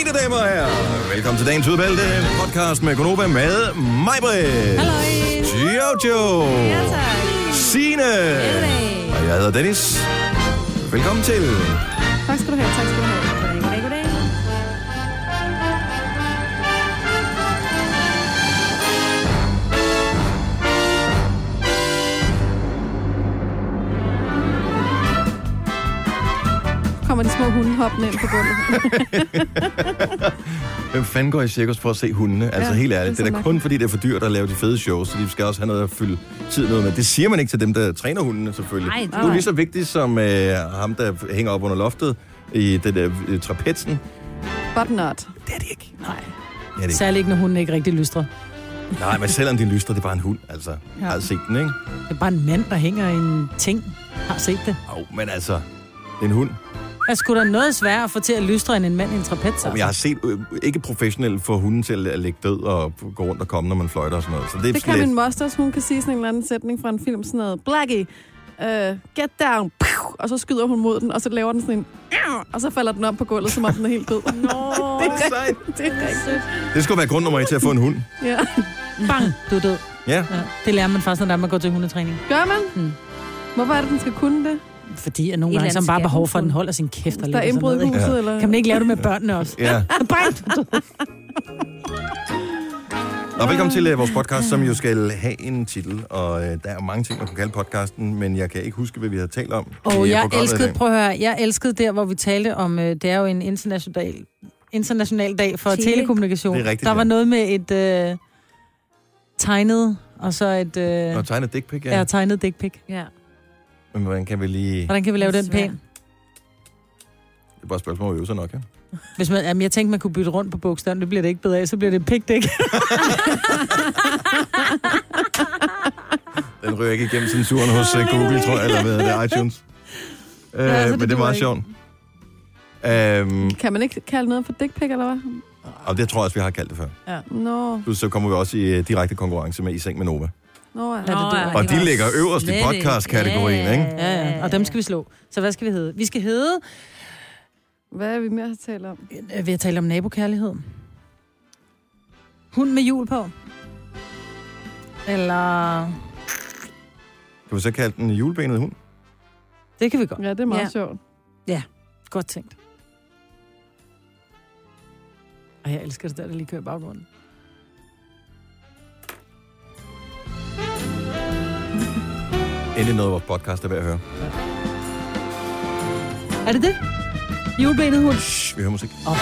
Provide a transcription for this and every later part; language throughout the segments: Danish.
Mine damer og herrer, velkommen til dagens udvalgte podcast med Konoba med mig, Britt. Halløj. Jojo. Ja, tak. Signe. Goddag. Og jeg hedder Dennis. Velkommen til. Tak skal du have, tak skal du have. Kommer de små hunde hoppende ind på gulvet. Hvem fanden går i cirkus for at se hundene? Altså Ja, helt ærligt, det det er er så da kun fordi, det er for dyrt at lave de fede shows, så de skal også have noget at fylde tid med. Det siger man ikke til dem, der træner hundene, selvfølgelig. Nej, det- du er lige så vigtig som øh, ham, der hænger op under loftet i det der øh, trapetsen. But not. Det er det ikke. Nej. Det er det ikke. Særligt ikke, når hunden ikke rigtig lystrer. Nej, men selvom de lyster, det er bare en hund, altså. Jeg har set den, ikke? Det er bare en mand, der hænger i en ting. Har set det. Jo, men altså, det er en hund. Er sgu da noget sværere at få til at lystre end en mand i en trapez? Men jeg har set øh, ikke professionelt få hunden til at ligge død og gå rundt og komme, når man fløjter og sådan noget. Så det er Det kan min moster, også. hun kan sige sådan en eller anden sætning fra en film, sådan noget, Blackie, uh, get down, Pew! og så skyder hun mod den, og så laver den sådan en, og så falder den om på gulvet, som om den er helt død. Nå, det er rigtigt. Det er rigtigt. Det skulle være grund nummer et til at få en hund. Ja. bang, du er død. Ja. Ja. Det lærer man faktisk, når man går til hundetræning. Gør man? Mm. Hvorfor er det, den skal kunne det? Fordi at nogle gange så bare behov for, at den holder sin kæft og Der er indbrud i huset, Ja. eller? Kan man ikke lave det med børnene også? Ja. Død. Og velkommen til uh, vores podcast, som jo skal have en titel. Og uh, der er mange ting, man kan kalde podcasten, men jeg kan ikke huske, hvad vi har talt om. Og uh, jeg elskede, prøv at høre, jeg elskede der, hvor vi talte om, øh, det er jo en international, international dag for Tele. telekommunikation. Det er rigtigt, Der var ja. noget med et øh, tegnet, og så et øh, Og tegne dick pic, ja. ja. tegnet dick pic. Ja. Men hvordan kan vi lige... Hvordan kan vi lave den pæn? Det er bare et spørgsmål, om at øve sig nok, ja. Hvis man, jamen, jeg tænkte, man kunne bytte rundt på bogstaven. Det bliver det ikke bedre af, så bliver det pig dick. Den ryger ikke igennem censuren hos uh, Google, tror jeg, eller hvad det er, iTunes. Uh, Ja, så men det det er meget sjovt. Um, Kan man ikke kalde noget for dick pic, eller hvad? og det tror jeg også, vi har kaldt det før. Nå, Plus så kommer vi også i uh, direkte konkurrence med I Seng med Nova. Nå ja. Ja, det Nå, ja. Og de ligger øverst i podcast-kategorien, Ja, ikke? Ja, ja, og dem skal vi slå. Så hvad skal vi hedde? Vi skal hedde, Hvad er vi mere har talt om? øh, vi har talt om nabokærlighed. Hund med hjul på. Eller, Kan vi så kalde den julebenet hund? det kan vi godt. Ja, det er meget Ja. sjovt. Godt tænkt. Og jeg elsker det der, der lige kører baggrunden. Endelig noget, vores podcast er værd at høre. Er det det? Julebenet hund? Shh, vi hører musik. Åh, oh.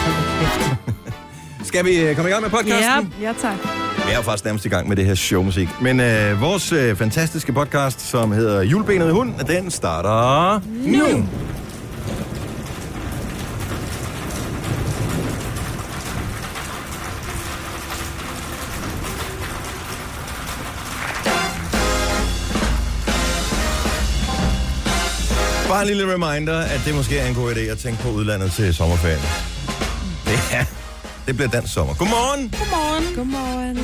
Skal vi øh, komme i gang med podcasten? Ja. Ja, tak. Vi er jo faktisk nærmest i gang med det her showmusik. Men øh, vores øh, fantastiske podcast, som hedder Julebenet hund, den starter nu. Bare en lille reminder, at det måske er en god idé at tænke på udlandet til sommerferien. Det, er, det bliver dansk sommer. Godmorgen! Godmorgen. Godmorgen.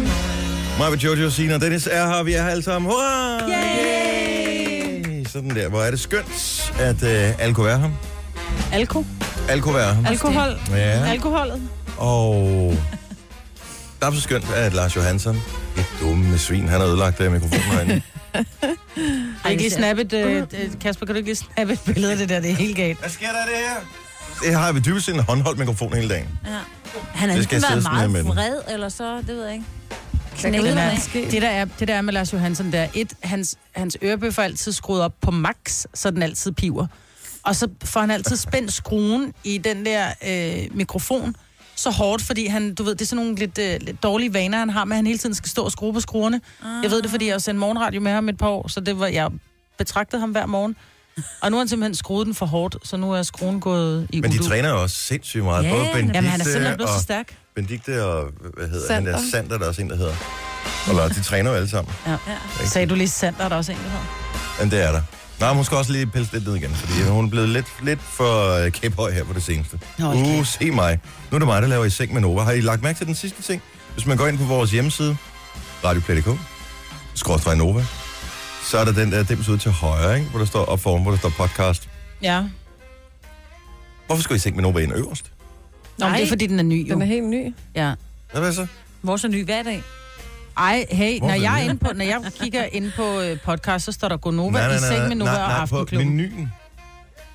Mig med Jojo, Sina og Dennis er her. Vi er her alle sammen. Hurra! Yay! Sådan der. Hvor er det skønt, at øh, alle kunne være her. Alko. Kunne være her. Alkohol. Ja. Alkoholet. Og der er så skønt, at Lars Johansson, et dumme svin, han har ødelagt øh, mikrofonen herinde. Har ikke lige snappet, øh, øh, Kasper, kan du ikke lige snappe et billede af det der? Det er helt galt. Hvad sker der det her? Det har vi dybest set en håndholdt mikrofon hele dagen. Ja. Han har ikke været meget vred, eller så, det ved jeg ikke. kan? Det der, er, det der er med Lars Johansson, der er et, hans, hans ørebøffer er altid skruet op på max, så den altid piver. Og så får han altid spændt skruen i den der øh, mikrofon så hårdt, fordi han, du ved, det er sådan nogle lidt, øh, lidt dårlige vaner, han har med, at han hele tiden skal stå og skrue på skruerne. Ah. Jeg ved det, fordi jeg har sendt morgenradio med ham et par år, så det var, jeg betragtede ham hver morgen. Og nu har han simpelthen skruet den for hårdt, så nu er skruen gået i Men de udu. træner jo også sindssygt meget. Ja, Både Benedikte Jamen, han er simpelthen blevet og, så stærk. Benedikte og, hvad hedder han der, Sander. Sander, der er også en, der hedder. Eller, de træner jo alle sammen. Ja. Ja. Sagde du lige sandt, der er også en, der hedder. Men det er der. Nej, hun skal også lige pelse lidt ned igen, fordi hun er blevet lidt, lidt for kæphøj her på det seneste. Nå, Uh, okay. se mig. Nu er det mig, der laver i seng med Nova. Har I lagt mærke til den sidste ting? Hvis man går ind på vores hjemmeside, radioplay.dk, skrådstræk Nova, så er der den der dims ud til højre, ikke? hvor der står op foran, hvor der står podcast. Ja. Hvorfor skal I seng med Nova ind øverst? Nå, men det er Nej. fordi, den er ny, jo. Den er helt ny. Ja. Hvad er det så? Vores er ny hver dag. Ej, hey, Hvor når jeg, er inde på, når jeg kigger ind på øh, podcast, så står der Gonova Nej, nej, i seng nej, med Nova nej, og nej, på Aftenklubben. menuen.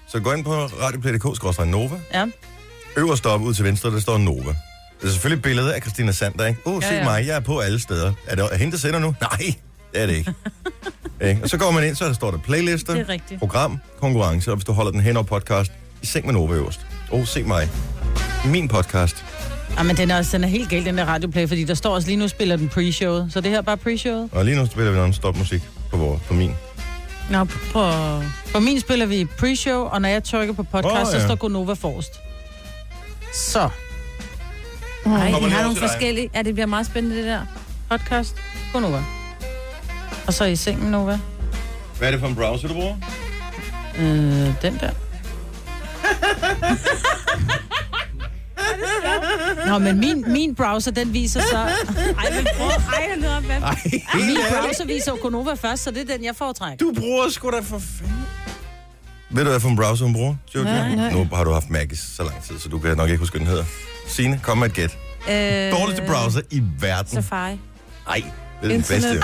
Så gå ind på radioplay.dk-nova. Ja. Øverst oppe ud til venstre, der står Nova. Det er selvfølgelig et billede af Christina Sander, ikke? Åh, oh, se Ja, ja. mig, jeg er på alle steder. Er det er hende, der sender nu? Nej, det er det ikke. ikke? Og så går man ind, så der står der playlister, er program, konkurrence, og hvis du holder den hen over podcast, i seng med Nova øverst. Åh, oh, se mig. Min podcast. Ja, men den er, også, den er helt galt, den der radioplay, fordi der står også lige nu, spiller den pre-showet. Så det her er bare pre-showet. Og lige nu spiller vi non-stop musik på, vor, på min. Nå, på, på min spiller vi pre-show, og når jeg trykker på podcast, oh, ja. så står Gonova forrest. Så, Nej, vi har nogle forskellige. Ja, det bliver meget spændende, det der. podcast, Gonova. Og så i sengen, Nova. Hvad er det for en browser, du bruger? Øh, den der. Nå, men min, min browser, den viser så... Ej, men prøv. Ej, nu op? Ej, Min browser viser Gonova først, så det er den, jeg foretrækker. Du bruger sgu da for fanden. Ved du, hvad for en browser hun bruger? Nej, nej. Nu har du haft Mac i så lang tid, så du kan nok ikke huske, hvad den hedder. Signe, kom med et gæt. Øh, Dårligste browser i verden. Safari. Nej, det er den Internet. bedste.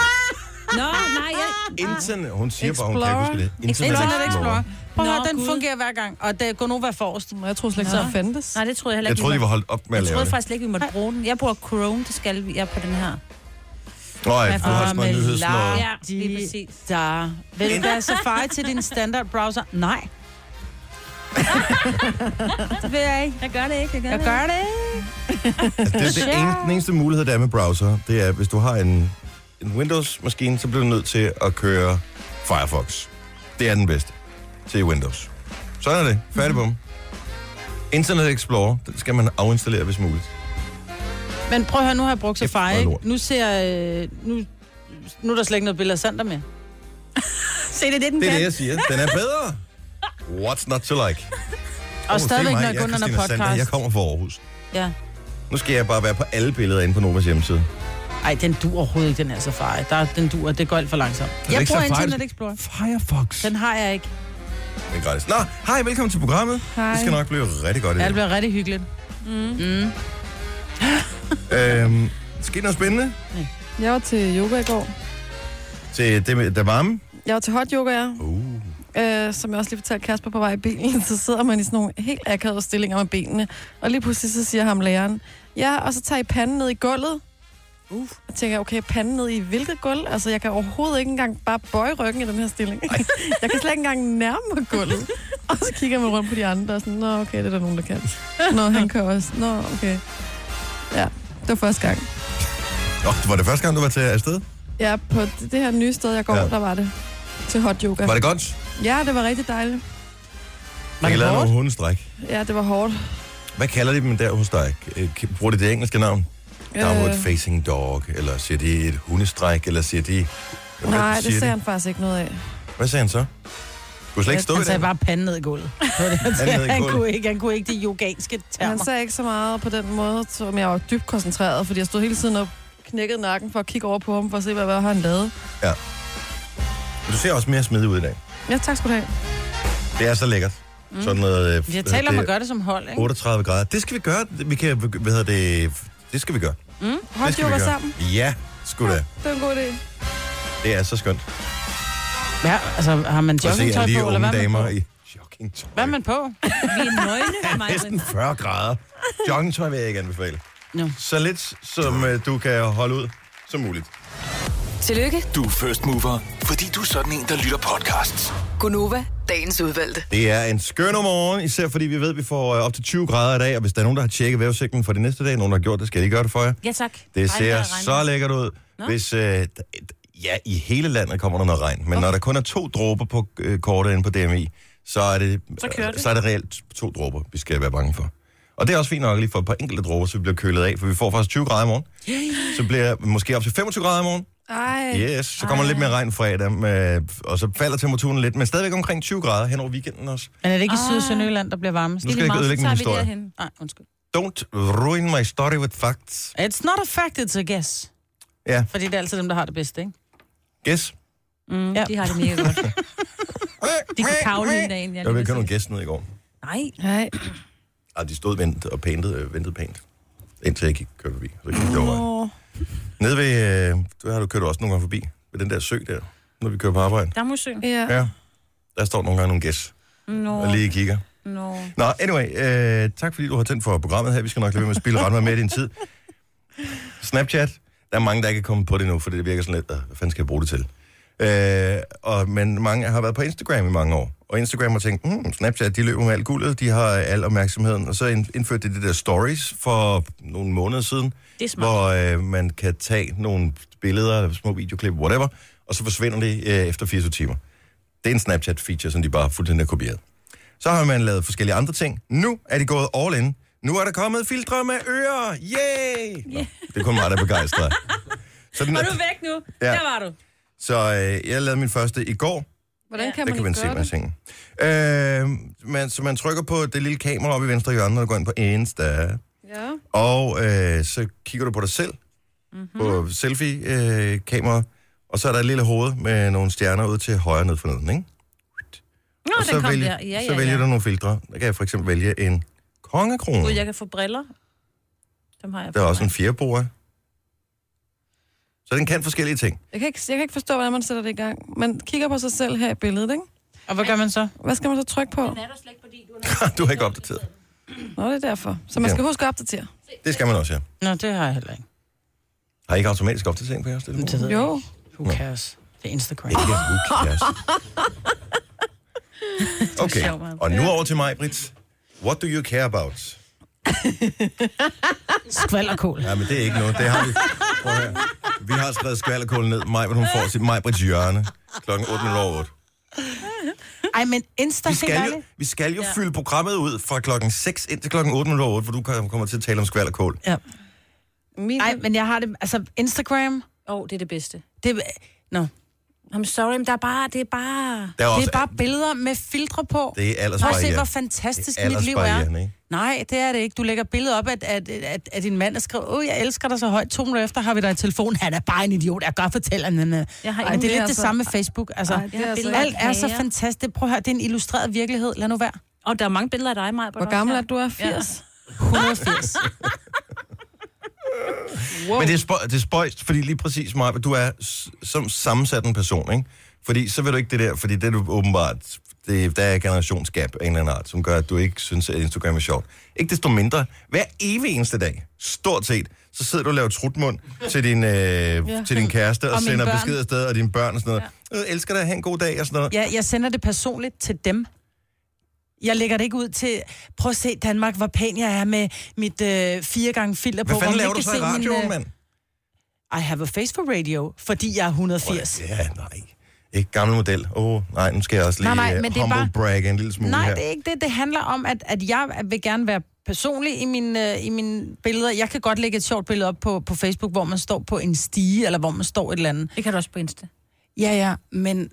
Nå, nej, jeg... Internet. Hun siger bare, hun kan ikke huske det. Internet Explorer. Prøv at Nå, høre, den Gud. fungerer hver gang, og det er Gonova forrest. Jeg tror slet ikke, så fandtes. Nej, det troede jeg heller Jeg ikke. troede, vi de var holdt op med at Jeg lave troede det. faktisk ikke, vi måtte bruge den. Jeg bruger Chrome, det skal vi. Jeg på den her. Hvad du har sådan noget nyheds noget. Ja, lige præcis. Der. Vil du have Safari til din standard browser? Nej. det vil jeg ikke. Jeg gør det ikke, jeg gør Jeg det gør det ikke. Altså, det, det ene, den eneste mulighed, der er med browser, det er, hvis du har en, en Windows-maskine, så bliver du nødt til at køre Firefox. Det er den bedste til Windows. Sådan er det. Færdig bum. Internet Explorer, den skal man afinstallere, hvis muligt. Men prøv at høre, nu har jeg brugt Safari. ikke? Nu ser jeg... Nu, nu er der slet ikke noget billede af Sander med. Se, det er det, den Det er kan. det, jeg siger. Den er bedre. What's not to like? Og Åh, stadigvæk, når jeg kun er under Christina Sander. podcast. Jeg kommer fra Aarhus. Ja. Nu skal jeg bare være på alle billeder inde på Novas hjemmeside. Ej, den duer overhovedet ikke, den her Safari. Der, er- den duer, det går alt for langsomt. Jeg ikke bruger Safari, Internet Explorer. Firefox. Den har jeg ikke. Det er gratis. Nå, hej, velkommen til programmet. Hej. Det skal nok blive rigtig godt i Ja, dag. det bliver rigtig hyggeligt. Mm. Øhm, skete noget spændende Jeg var til yoga i går. til det med der varme? Jeg var til hot yoga, ja. Uh. Øh, som jeg også lige fortalte Kasper på vej i bilen, så sidder man i sådan nogle helt akavede stillinger med benene. Og lige pludselig så siger ham læreren, ja, og så tager I panden ned i gulvet. Uh. Jeg tænker, okay, panden ned i hvilket gulv? Altså, jeg kan overhovedet ikke engang bare bøje ryggen i den her stilling. jeg kan slet ikke engang nærme mig gulvet. Og så kigger man rundt på de andre og sådan, nå, okay, det er der nogen, der kan. Nå, han kan også. Nå, okay. Ja, det var første gang. Oh, var det første gang, du var til afsted? Ja, på det, her nye sted, jeg går, Ja. der var det til hot yoga. Var det godt? Ja, det var rigtig dejligt. Man kan lave nogle hundestræk. Ja, det var hårdt. Hvad kalder de dem der hos dig? Øh, Bruger de det engelske navn? Downward Øh, facing dog, eller siger de et hundestræk, eller siger de... Hvad nej, det siger sagde de? han faktisk ikke noget af. Hvad sagde han så? Du slet ikke stå Han sagde det? bare panden ned i gulvet. Det det, han Han kunne ikke, han kunne ikke de yoganske termer. Han sagde ikke så meget på den måde, som jeg var dybt koncentreret, fordi jeg stod hele tiden og knækkede nakken for at kigge over på ham, for at se, hvad, hvad han lavede. Du ser også mere smidig ud i dag. Ja, tak skal du have. Det er så lækkert. Mm. Sådan noget... øh, Jeg taler om det- at gøre det som hold, ikke? 38 grader. Det skal vi gøre. Vi kan, hvad hedder det? Det skal vi gøre. Yoga gøre. sammen. Ja, sgu da. Det er en god idé. Det er så skønt. Ja, altså, har man joggingtøj på, eller hvad er man damer på? i joggingtøj. Hvad er man på? Vi er nøgne, mig. Næsten 40 grader. Joggingtøj vil jeg ikke anbefale. No. Så lidt, som øh, du kan holde ud som muligt. Tillykke, Du er first mover, fordi du er sådan en, der lytter podcasts. Gunova, dagens udvalgte. Det er en skøn morgen, især fordi vi ved, at vi får øh, op til 20 grader i dag, og hvis der er nogen, der har tjekket vejrudsigten for det næste dag, nogen der har gjort det, skal de gøre det for jer. Ja, tak. Det ser vejr, regn så lækkert ud. Nå. Hvis, øh, ja, i hele landet kommer der noget regn, men når der kun er to dråber på øh, kortet inde på DMI, så er det, Så kører det. så er det reelt to dråber, vi skal være bange for. Og det er også fint nok lige for et par enkelte dråber, så vi bliver kølet af, for vi får faktisk 20 grader i morgen. Så bliver måske op til 25 grader i morgen. Ej. Yes, så kommer der lidt mere regn fredag, med, og så falder temperaturen lidt, men stadigvæk omkring 20 grader hen over weekenden også. Men er det ikke i Syd- og Sønderjylland, der bliver varmest? Nu skal jeg ikke ødelægge min historie. vi derhen. Nej, undskyld. Don't ruin my story with facts. It's not a fact, it's a guess. Ja, Fordi det er altid dem, der har det bedste, ikke? guess. Mm, Ja. De har det mega godt. De kan kavle dagen. Ja, Jeg lige vil ikke have nogen gæst ned i går. Nej. Nej. Ah, de stod ventet og pæntede, øh, ventede pænt, indtil jeg gik kørte forbi. Så gik jeg over. Nede ved, øh, du har du kørt også nogle gange forbi, ved den der sø der, når vi kører på arbejde. Damhusø. Ja. Ja. Der står nogle gange nogle gæs, Nå, og lige kigger. nå. Nå, anyway, øh, tak fordi du har tændt for programmet her. Vi skal nok lade være med at spille ret meget med i din tid. Snapchat, der er mange, der ikke er kommet på det nu, for det virker sådan lidt, "Øh, hvad fanden skal jeg bruge det til? Øh, og, men mange har været på Instagram i mange år, og Instagram har tænkt, hmm, Snapchat, de løber med alt guldet, de har al opmærksomheden, og så ind- indførte de det der stories for nogle måneder siden, hvor øh, man kan tage nogle billeder, små videoklip, whatever, og så forsvinder det øh, efter 24 timer. Det er en Snapchat-feature, som de bare fuldstændig har kopieret. Så har man lavet forskellige andre ting. Nu er de gået all in. Nu er der kommet filtre med ører. Yay! Nå, det er kun mig, der er begejstret. Så, den er, du er væk nu. Ja. Der var du. Så øh, jeg lavede min første i går. Hvordan kan Det man kan man se med det? ting. Øh, man, så man trykker på det lille kamera oppe i venstre hjørne, når du går ind på Insta. Ja. Og øh, så kigger du på dig selv, Mhm. mm-hmm. på selfie-kamera, og så er der et lille hoved med nogle stjerner ud til højre ned for neden, ikke? Nå, og så, vælge, der. Ja, så ja, vælger ja. du nogle filtre. Der kan jeg for eksempel vælge en kongekrone. Gud, jeg kan få briller. Dem har jeg Der er også mig. en fjerboa. Så den kan forskellige ting. Jeg kan, ikke, jeg kan ikke forstå, hvordan man sætter det i gang. Man kigger på sig selv her i billedet, ikke? Og hvad gør man så? Hvad skal man så trykke på? Den er der slet ikke, fordi du er du har ikke opdateret. Nå, det er derfor. Så man Ja. skal huske at opdatere. Det skal man også, ja. Nå, det har jeg heller ikke. Har I ikke automatisk opdatering på jeres telefon? Det ved jeg Jo. Who cares? Det er Instagram. Ikke who cares. Okay, og nu over til mig, Britt. What do you care about? Skvallerkål. Ja, men det er ikke noget. Det har vi. Vi har skrevet skvallerkål ned. Maj, hun får sit Majbrits hjørne klokken 8.08. Ej, men Insta, Vi skal jo, vi skal jo fylde programmet ud fra klokken 6 indtil klokken 8.08, hvor du kommer til at tale om skvallerkål. Ja. Min, Ej, men jeg har det... Altså, Instagram, Åh, oh, det er det bedste. det... Nå, I'm sorry, men der er bare, det er bare... Der er det også, er bare billeder med filtre på. det er Prøv at se, hvor fantastisk Det er mit liv er. ikke? Nej, det er det ikke. Du lægger billeder op, at, at, at, at din mand er skrevet, åh, jeg elsker dig så højt. To minutter efter har vi dig i telefon. Han er bare en idiot. Jeg kan godt fortælle ham. men, Jeg har Ej, ingen det er lidt mere, det samme med Facebook. Altså, Ej, det er altså- alt er så fantastisk. Prøv at høre, det er en illustreret virkelighed. Lad nu være. Og der er mange billeder af dig, Maja. Hvor gammel er du? Er 80? 180. Wow. Men det er, spøj, det er spøjst, fordi lige præcis, Maja, du er som sammensat en person, ikke? Fordi så vil du ikke det der, fordi det er du åbenbart, det, der er generationsgab af en eller anden art, som gør, at du ikke synes, at Instagram er sjovt. Ikke desto mindre, hver evig eneste dag, stort set, så sidder du og laver trutmund til din, øh, ja. til din kæreste, og, Og sender børn. besked afsted, og dine børn og sådan noget. Ja. Jeg elsker dig, have en god dag, og sådan noget. Ja, jeg sender det personligt til dem. Jeg lægger det ikke ud til, prøv at se Danmark, hvor pæn jeg er med mit øh, fire gange filter på. Hvad hvor fanden laver du ikke så i min, radioen, øh, mand? I have a face for radio, fordi jeg er 180. Ja, nej. Ikke gammel model. Åh, oh, nej, nu skal jeg også lige Nej, nej, nej, men nej, det er humble bare- brag en lille smule Nej, her. det er ikke det. Det handler om, at, at jeg vil gerne være personlig i mine, øh, i mine billeder. Jeg kan godt lægge et sjovt billede op på, på Facebook, hvor man står på en stige, eller hvor man står et eller andet. Det kan du også på Insta. Ja, ja, men,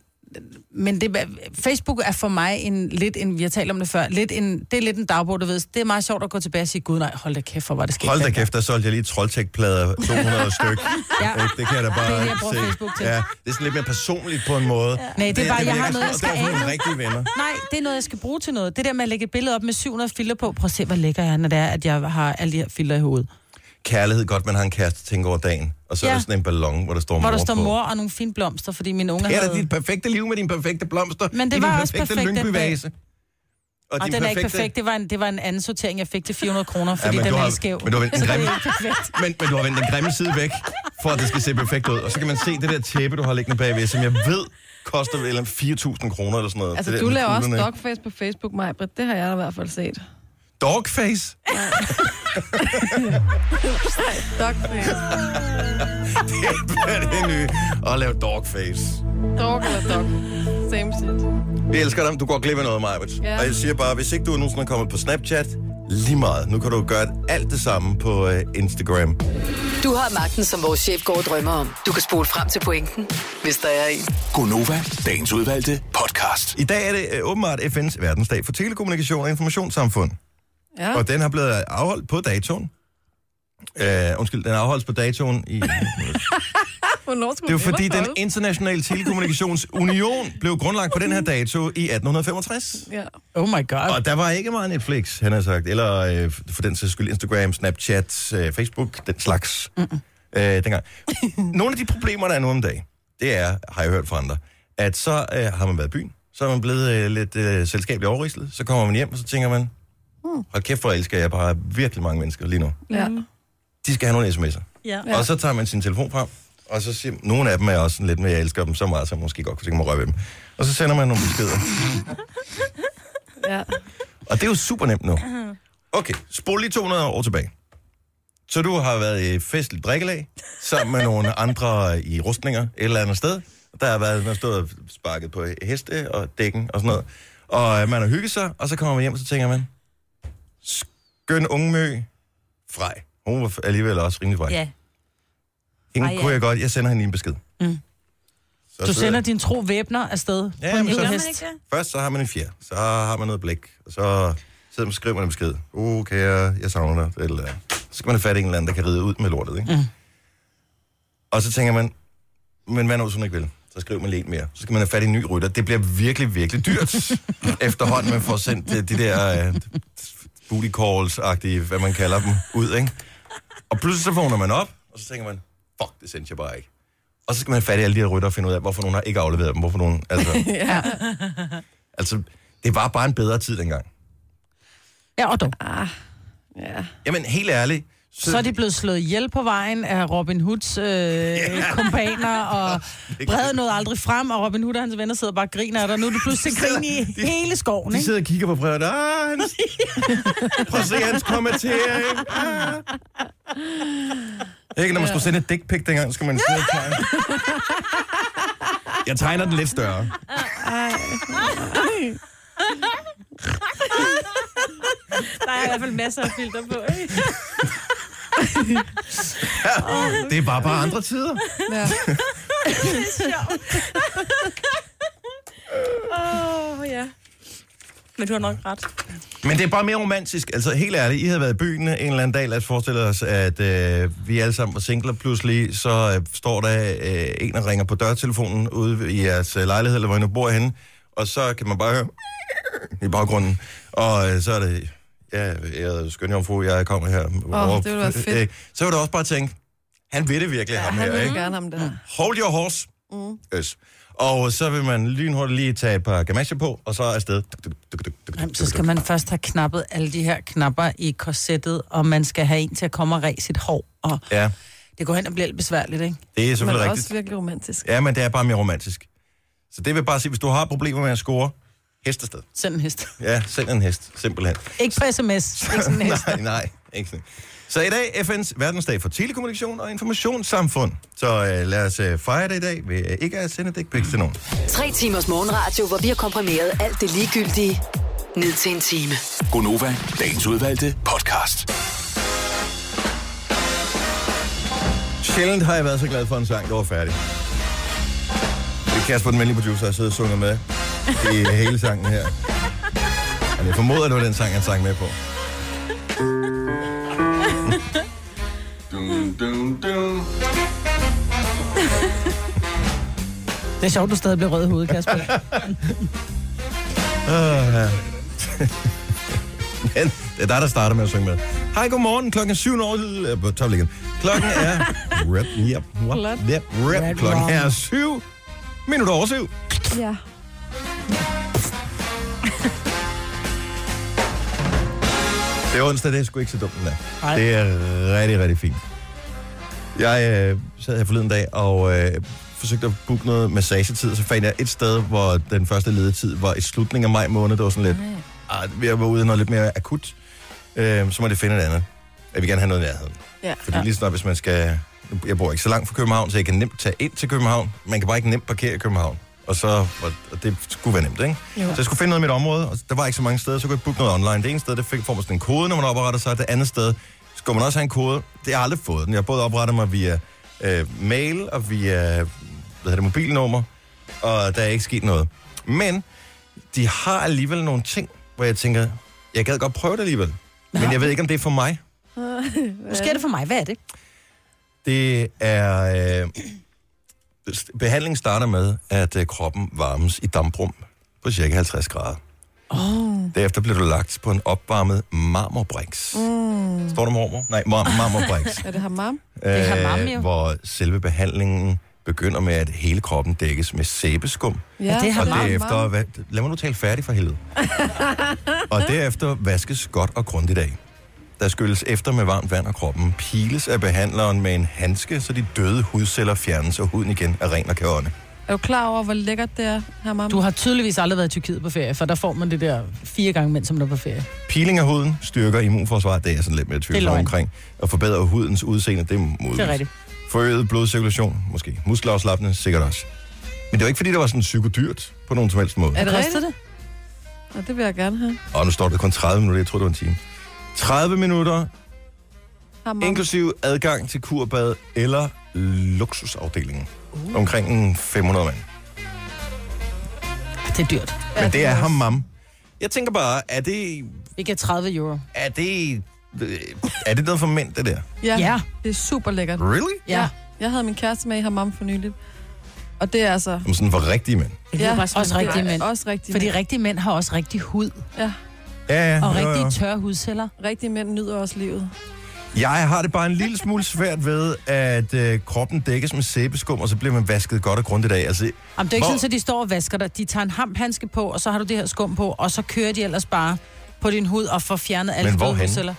men det, Facebook er for mig en, lidt en, vi har talt om det før, lidt en, det er lidt en dagbog, du ved. Det er meget sjovt at gå tilbage og sige, gud nej, hold da kæft, hvor var det sket. Hold da dengang." kæft, der solgte jeg lige Trolltech-plader, 200 styk. Ja. Det kan jeg da bare Det er det, jeg bruger se. Facebook til. Ja, det er sådan lidt mere personligt på en måde. Nej, det er bare, jeg har virker noget, jeg skal det er af med. rigtige venner. Nej, det er noget, jeg skal bruge til noget. Det der med at lægge et billede op med 700 filter på. Prøv at se, hvor lækker jeg er, når det er, at jeg har alle de her filter i hovedet. Kærlighed, godt man har en kæreste, tænker over dagen. Og så ja. er Ja. der sådan en ballon, hvor der står Hvor mor der står på. mor og nogle fine blomster, fordi mine unger Det er havde... dit perfekte liv med dine perfekte blomster. Men det var også perfekte perfekt den Lyngby-vase. Og, Og din den er ikke perfekt. Det var, en, det var en anden sortering, jeg fik til 400 kroner, fordi men den er skæv. men du har vendt den er grimme-. Men, men du har vendt den grimme side væk, for at det skal se perfekt ud. Og så kan man se det der tæppe, du har liggende bagved, som jeg ved koster vel en 4.000 kroner eller sådan noget. Altså, det der du med laver også dogface på Facebook, Majbrit. Det har jeg da i hvert fald set. Dogface? Dogface. det er det nye. Og lave dogface. Dog eller dog. Same shit. Vi elsker dig. Du går glip af noget, Majbert. Ja. Og jeg siger bare, hvis ikke du nogensinde er kommet på Snapchat, lige meget. Nu kan du gøre alt det samme på uh, Instagram. Du har magten, som vores chef går og drømmer om. Du kan spole frem til pointen, hvis der er en. Gonova, dagens udvalgte podcast. I dag er det uh, åbenbart FN's verdensdag for telekommunikation og informationssamfund. Ja. Og den har blevet afholdt på datoen. Uh, undskyld, den afholdes på datoen i... Det er jo fordi, den internationale telekommunikationsunion blev grundlagt på den her dato i 1865. Ja. Oh my god. Og der var ikke meget Netflix, han har sagt. Eller øh, for den sags skyld Instagram, Snapchat, øh, Facebook, den slags. Mm-mm. Øh, dengang. Nogle af de problemer, der er nu om dagen, det er, har jeg hørt fra andre, at så øh, har man været i byen, så er man blevet øh, lidt øh, selskabeligt overrislet, så kommer man hjem, og så tænker man, hold kæft, hvor elsker jeg bare virkelig mange mennesker lige nu. ja. De skal have nogle sms'er. Ja. Og så tager man sin telefon frem, og så siger nogle af dem er også sådan lidt mere, jeg elsker dem så meget, så jeg måske godt kunne tænke mig at røre ved dem. Og så sender man nogle beskeder. ja. Og det er jo super nemt nu. Okay, spol lige 200 år tilbage. Så du har været i festligt drikkelag, sammen med nogle andre i rustninger et eller andet sted. Der har været, man har stået og sparket på heste og dækken og sådan noget. Og øh, man har hygget sig, og så kommer man hjem, og så tænker man, skøn unge mø, frej. Hun var alligevel også rimelig frej. Ja. Hende Ej, ja. kunne jeg godt, jeg sender hende lige en besked. Mm. Så Du sender din tro væbner afsted Ja, på en men så- hel Gør man hest. ikke det? Først så har man en fjer, så har man noget blik, og så sidder man og skriver man en besked. Uh, kære, jeg savner dig. Eller, så skal man have fat i en eller anden, der kan ride ud med lortet, ikke? Mm. Og så tænker man, men hvad nu, hvis hun ikke vil? Så skriver man en mere. Så skal man have fat i en ny rytter. Det bliver virkelig, virkelig dyrt, efterhånden man får sendt de, de der uh, booty calls-agtige, hvad man kalder dem, ud, ikke? Og pludselig så vågner man op, og så tænker man, fuck, det sendte jeg bare ikke. Og så skal man have fat i alle de her rytter og finde ud af, hvorfor nogen har ikke afleveret dem, hvorfor nogen, altså... ja. Altså, det var bare en bedre tid dengang. Ja, og dog. ja. Jamen, helt ærligt. Så er de blevet slået ihjel på vejen af Robin Hoods øh, yeah. kompaner, og Brede nåede aldrig frem, og Robin Hood og hans venner sidder bare og griner af dig. Nu er du pludselig grin i hele skoven, De ikke? sidder og kigger på brevet. Ah, hans... Prøv at se hans kommentering. Ah. Ikke, når man skulle sende et dick pic dengang, skal man sidde og tegne. Jeg tegner den lidt større. Der er i hvert fald masser af filter på, ikke? Det er bare bare andre tider. ja. Åh, oh, ja. Men du har nok ret. Men det er bare mere romantisk. Altså, helt ærligt, I havde været i byen en eller anden dag. Lad os forestille os, at øh, vi alle sammen var singler. Pludselig så øh, står der øh, en, der ringer på dørtelefonen ude i jeres øh, lejlighed, eller hvor I nu bor henne. Og så kan man bare høre i baggrunden. Og øh, så er det, ja, jeg er skøn jomfru, jeg kommer her. Åh, det ville være fedt. Øh, så vil du også bare tænke, han vil det virkelig, ja, ham Han her, vil ikke? gerne ham der. Hold your horse. Mm. Yes. Og så vil man lynhurtigt lige tage et par gamasjer på, og så afsted. Jamen, så skal man først have knappet alle de her knapper i korsettet, og man skal have en til at komme og ræse sit hår. Og Ja, det går hen og bliver lidt besværligt, ikke? det er Men selvfølgelig rigtigt. også virkelig romantisk. Ja, men det er bare mere romantisk. Så det vil bare sige, hvis du har problemer med at score, hest afsted. Send en hest. Ja, send en hest, simpelthen. Ikke på sms. Ikke sådan en hest. nej, nej, ikke sådan. Så i dag FN's verdensdag for telekommunikation og informationssamfund. Så øh, lad os øh, fejre det i dag ved øh, ikke at sende pics til nogen. Tre timers morgenradio, hvor vi har komprimeret alt det ligegyldige ned til en time. Gonova, dagens udvalgte podcast. Sjældent har jeg været så glad for en sang, der var færdig. Det er Kasper, den venlige producer, har siddet og sunget med i hele sangen her. Men jeg formoder, det var den sang, han sang med på. Dun, dun, dun. Det er sjovt, du stadig bliver rød i hovedet, Kasper. Uh, ja. Men det er dig, der starter med at synge med. Hej, godmorgen. Klokken er syv år. Øh, på top igen. Klokken er... Rap, yep, what, yep. Red Klokken er syv minutter over syv. Ja. Det er onsdag, det er sgu ikke så dumt, den. Nej. Det er rigtig, rigtig fint. Jeg øh, sad her forleden dag og øh, forsøgte at booke noget massagetid, og så fandt jeg et sted, hvor den første ledetid var i slutningen af maj måned. Det var sådan lidt, ah, vi var ude i noget lidt mere akut. Øh, så må det finde et andet. Jeg vil gerne have noget i nærheden. Ja. Fordi lige snart, hvis man skal... Jeg bor ikke så langt fra København, så jeg kan nemt tage ind til København. Man kan bare ikke nemt parkere i København. Og så, og det skulle være nemt, ikke? Jo. Så jeg skulle finde noget i mit område, og der var ikke så mange steder, så kunne jeg booke noget online. Det ene sted, det fik, får man sådan en kode, når man opretter sig. Det andet sted, skal man også have en kode. Det har jeg aldrig fået den. Jeg har både oprettet mig via øh, mail og via hvad hedder det, mobilnummer, og der er ikke sket noget. Men de har alligevel nogle ting, hvor jeg tænker, jeg gad godt prøve det alligevel. Men jeg ved ikke, om det er for mig. Måske er det for mig. Hvad er det? Det er... Øh, Behandlingen starter med, at øh, kroppen varmes i damprum på cirka 50 grader. Oh. Derefter bliver du lagt på en opvarmet marmorbriks. Mm. Står der mormor? Nej, mar- marmorbriks. Er det hammam? er hammam, jo. Hvor selve behandlingen begynder med, at hele kroppen dækkes med sæbeskum. Ja, det er Og hammam. derefter, hvad, lad mig nu tale færdig for helvede. og derefter vaskes godt og grundigt af. Der skylles efter med varmt vand, og kroppen piles af behandleren med en handske, så de døde hudceller fjernes, og huden igen er ren og kan ånde. Er du klar over, hvor lækkert det er, hammam? Du har tydeligvis aldrig været i Tyrkiet på ferie, for der får man det der fire gange, mens man er på ferie. Peeling af huden styrker immunforsvaret, det er sådan lidt mere er tvivl omkring. Og forbedrer hudens udseende, det er muligt. Det er rigtigt. Forøget blodcirkulation, måske. Muskelafslappende, sikkert også. Men det var ikke, fordi det var sådan psykodyrt på nogen som helst måde. Er det rigtigt? det? Ja, det vil jeg gerne have. Og nu står det kun 30 minutter, jeg troede, det var en time. 30 minutter, inklusiv adgang til kurbad eller luksusafdelingen. Uh. Omkring en 500 mand. Det er dyrt. Men det er hammam. Jeg tænker bare, er det, Vi giver 30 euro. er det, er det noget for mænd, det der? Ja, Ja. det er super lækkert. Really? Ja. Jeg havde min kæreste med i hammam for nyligt. Og det er altså... Som sådan for rigtige mænd. Som også rigtige mænd. Også rigtige Fordi mænd. rigtige mænd har også rigtig hud. Ja, Ja, ja. Og jo, jo. rigtig tørre hudceller. rigtige mænd nyder også livet. Jeg har det bare en lille smule svært ved, at øh, kroppen dækkes med sæbeskum, og så bliver man vasket godt og grundigt af. Altså, Jamen, det er ikke Hvor- sådan, at de står og vasker dig. De tager en hamphandske på, og så har du det her skum på, og så kører de ellers bare på din hud og får fjernet alle hvorhenne? hudceller.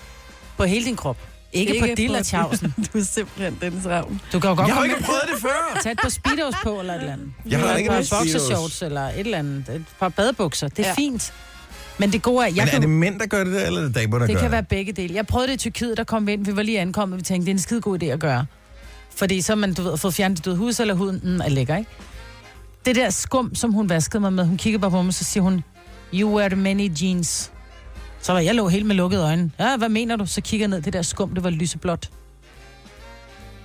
På hele din krop. Ikke, ikke på dillertjavsen. Du er simpelthen Dennis Ravn. Du kan jo godt jeg har komme ikke prøvet det før! Tag et par speedos på, eller et eller andet. Jeg har eller ikke et par noget Speedos. boxershorts, eller et eller andet. Et par badebukser. Det er ja. fint. Men det gode er, jeg Men er kan, det mænd, der gør det der, eller er det damer, der det gør kan være begge dele. Jeg prøvede det i Tyrkiet, der kom vi ind. Vi var lige ankommet, vi tænkte, det er en skide god idé at gøre. Fordi så man, du ved, fået fjernet de døde hudceller, huden mm, er lækker, ikke? Det der skum, som hun vaskede mig med, hun kiggede bare på mig, så siger hun, you wear many jeans. Så var jeg lå helt med lukkede øjne. Ja, hvad mener du? Så kigger jeg ned, det der skum, det var lyseblåt.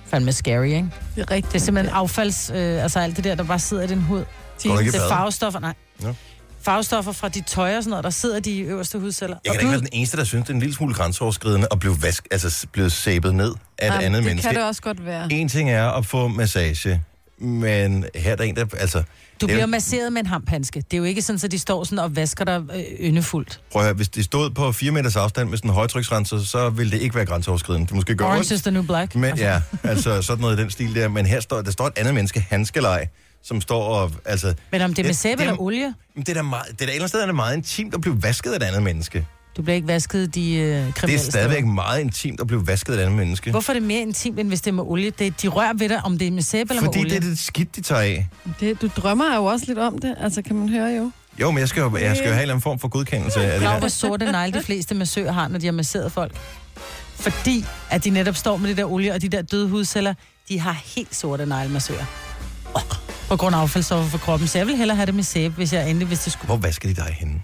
Fandme scary, ikke? Det er rigtigt. Det er simpelthen affalds, øh, altså alt det der, der bare sidder i din hud. Det er bad? farvestoffer, nej. Nå. Farvestoffer fra dit tøj og sådan noget, der sidder de øverste hudceller. Jeg kan da ikke være den eneste, der synes, det er en lille smule grænseoverskridende at blive, vask, altså blive sæbet ned af et Jamen, andet det menneske. kan det også godt være. En ting er at få massage, men her er der en, der... Altså, Du det er bliver jo- masseret med en hamphandske. Det er jo ikke sådan, at de står sådan og vasker dig øh, yndefuldt. Prøv at høre, hvis det stod på 4 meters afstand med sådan en højtryksrenser, så ville det ikke være grænseoverskridende. Det måske gøre Orange ondt. is the new black. Men, ja, altså sådan noget i den stil der. Men her står, der står et andet menneske, handskelej, som står og... Altså, Men om det er med Det- sæbe det er- eller olie, men det er da meget, det er da et eller andet sted er det meget intimt at blive vasket af et andet menneske. du bliver ikke vasket de øh, kriminelle Det er stadigvæk meget intimt at blive vasket af et andet menneske. Hvorfor er det mere intimt, end hvis det er med olie? Det, de rører ved dig, om det er med sæbe eller Fordi med det olie. er det skidt, de tager af. Det, du drømmer jo også lidt om det, altså kan man høre jo. Jo, men jeg skal jo, jeg skal jo have en eller anden form for godkendelse af det her. hvor sorte negle de fleste massører har, når de har masseret folk. Fordi at de netop står med det der olie og de der døde hudceller, de har helt sorte negle massører. På grund af affaldsstoffer for kroppen. Så jeg vil hellere have det med sæbe, hvis jeg endelig, hvis det skulle. Hvor vasker de dig henne?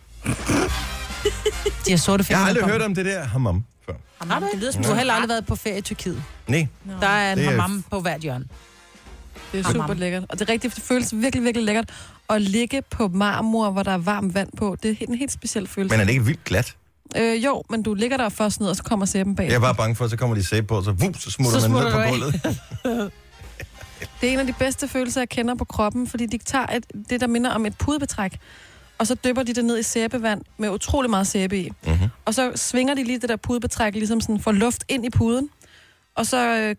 De har sorte Jeg fingre. har aldrig hørt om det der hammam før. Har du ikke? Du har heller aldrig været på ferie i Tyrkiet. Nej, Der er en Det er- hammam på hvert hjørne. Det er Hammam. super lækkert. Og det er rigtigt, det føles virkelig, virkelig lækkert at ligge på marmor, hvor der er varmt vand på. Det er en helt speciel følelse. men er det ikke vildt glat? Øh, jo, men du ligger der først ned, og så kommer sæben bag. Jeg er bare bange for, at så kommer de sæbe på, og så, vup, så smutter Så man ned smutter på du af. gulvet. Det er en af de bedste følelser, jeg kender på kroppen, fordi de tager et, det, der minder om et pudebetræk, og så dypper de det ned i sæbevand med utrolig meget sæbe i. Mhm. Og så svinger de lige det der pudebetræk, ligesom sådan får luft ind i puden, og så øh,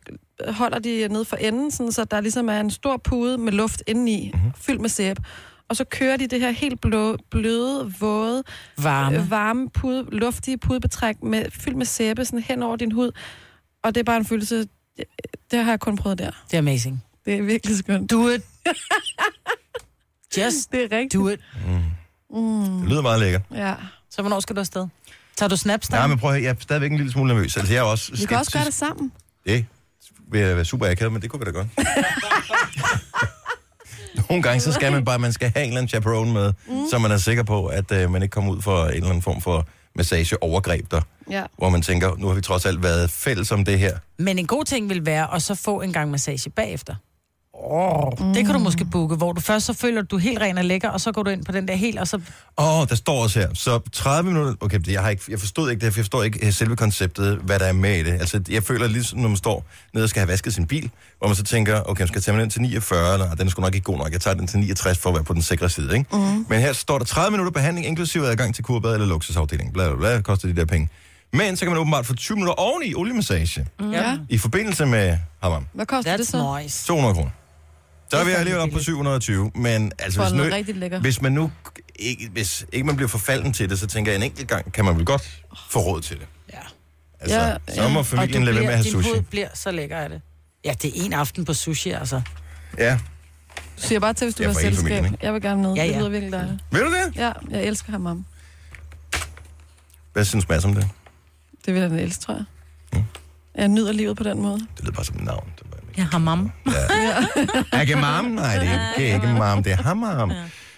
holder de ned for enden, sådan, så der ligesom er en stor pude med luft indeni, Mhm. mm-hmm. fyldt med sæbe. Og så kører de det her helt blå, bløde, våde, Varme. øh, varme pude, luftige pudebetræk med, fyldt med sæbe sådan hen over din hud. Og det er bare en følelse, det har jeg kun prøvet der. Det er amazing. Det er virkelig skønt. Do it. Just Det er rigtigt. do it. Det lyder meget lækkert. Ja. Så hvornår skal du afsted? Tager du snaps der? Nej, men prøv at høre, jeg er stadigvæk en lille smule nervøs. Altså, jeg er også Vi kan også gøre det sammen. Det vil jeg være super akavet, men det kunne vi da godt. Nogle gange, så skal man bare, man skal have en eller anden chaperone med, mm. så man er sikker på, at øh, man ikke kommer ud for en eller anden form for massage-overgreb der, Ja. hvor man tænker, nu har vi trods alt været fælles om det her. Men en god ting vil være at så få en gang massage bagefter. Åh, Oh, det kan du måske booke, hvor du først så føler, at du er helt ren og lækker, og så går du ind på den der helt, og så... Åh, oh, der står også her. Så 30 minutter... Okay, jeg, har ikke, jeg forstod ikke det, for jeg forstår ikke øh, selve konceptet, hvad der er med i det. Altså, jeg føler ligesom, når man står nede og skal have vasket sin bil, hvor man så tænker, okay, jeg skal tage den ind til 49, eller den er sgu nok ikke god nok, jeg tager den til 69 for at være på den sikre side, ikke? Mm. Men her står der 30 minutter behandling, inklusive adgang til kurbad eller luksusafdeling. Bla, bla, bla, koster de der penge. Men så kan man åbenbart få 20 minutter oveni oliemassage Ja. i forbindelse med hammam. Hvad koster det That's så? nice. 200 kroner. Så er vi alligevel op på billigt. 720, men altså, hvis, nu, rigtig lækker. hvis man nu ikke, hvis ikke man bliver forfalden til det, så tænker jeg, en enkelt gang kan man vel godt få råd til det. Ja. Altså, Ja, ja, så ja. må Og familien du lade være med at have din sushi. hud bliver så lækker af det. Ja, det er en aften på sushi, altså. Ja. Du siger bare til, hvis du Ja, har selskab. familien, Jeg vil gerne med. Ja, Det ja. lyder virkelig dejligt. Ved du det? Ja, jeg elsker ham om. Hvad synes Mads om det? Det vil han elske, tror jeg. Mm. Jeg nyder livet på den måde. Det lyder bare som et navn. Det var ikke- Jeg har mam. Ja. Ikke mam? Nej, det er ikke, ikke mam. Det er hammam.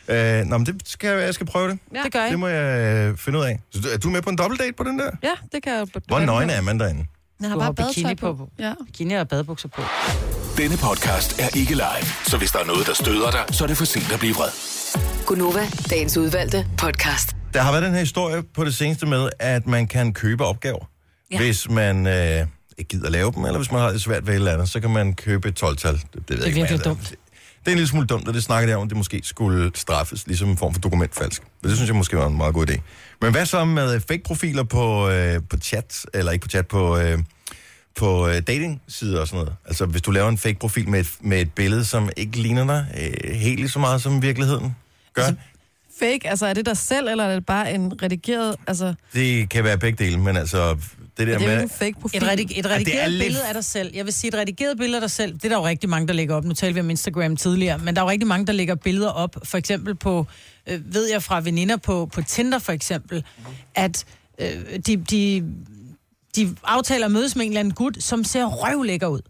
Øh, nå, men det skal, jeg jeg skal prøve det. Ja. Det gør jeg. Det må jeg øh, finde ud af. Så du- er du med på en dobbeltdate på den der? Ja, det kan jeg jo. Hvor nøgen er man derinde? Jeg har Du bare har bikini badetøj på. Ja. Bikini og badebukser på. Denne podcast er ikke live, så hvis der er noget, der støder dig, så er det for sent at blive vred. Gunova, dagens udvalgte podcast. Der har været den her historie på det seneste med, at man kan købe opgaver. Ja. Ja. Hvis man øh, ikke gider lave dem, eller hvis man har det svært ved et eller andet, så kan man købe et 12-tal. Det, det, jeg er ikke, virkelig dumt. Det er en lille smule dumt, og det snakkede jeg om, det måske skulle straffes, ligesom en form for dokumentfalsk. Men det synes jeg måske var en meget god idé. Men hvad så med fake-profiler på, øh, på chat, eller ikke på chat, på, øh, på øh, dating-sider og sådan noget? Altså, hvis du laver en fake-profil med et, med et billede, som ikke ligner dig øh, helt lige så meget som virkeligheden gør, altså, Fake, altså er det dig selv, eller er det bare en redigeret... Altså, det kan være begge dele, men altså, det der det er jo med... ikke en fake profil. Et, redig- et er redigeret lidt- billede af dig selv. Jeg vil sige, et redigeret billede af dig selv, det er der jo rigtig mange, der lægger op. Nu talte vi om Instagram tidligere, men der er jo rigtig mange, der lægger billeder op. For eksempel på, øh, ved jeg fra veninder på, på Tinder for eksempel, at øh, de, de, de aftaler at mødes med en eller anden gut, som ser røvlækker ud.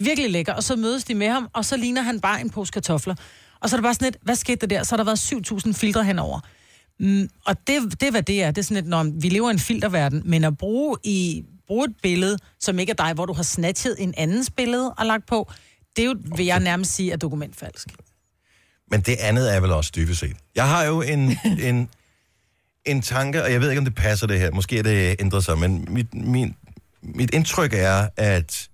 Virkelig lækker. Og så mødes de med ham, og så ligner han bare en pose kartofler. Og så er det bare sådan et, hvad skete der der? Så har der været 7.000 filtre henover. Mm, og det, det er, hvad det er. Det er sådan et, når vi lever i en filterverden, men at bruge, i, bruge et billede, som ikke er dig, hvor du har snatchet en andens billede og lagt på, det er jo, vil jeg nærmest sige, er dokumentfalsk. Men det andet er vel også dybest set. Jeg har jo en, en, en tanke, og jeg ved ikke, om det passer det her. Måske er det ændret sig, men mit, min, mit indtryk er, at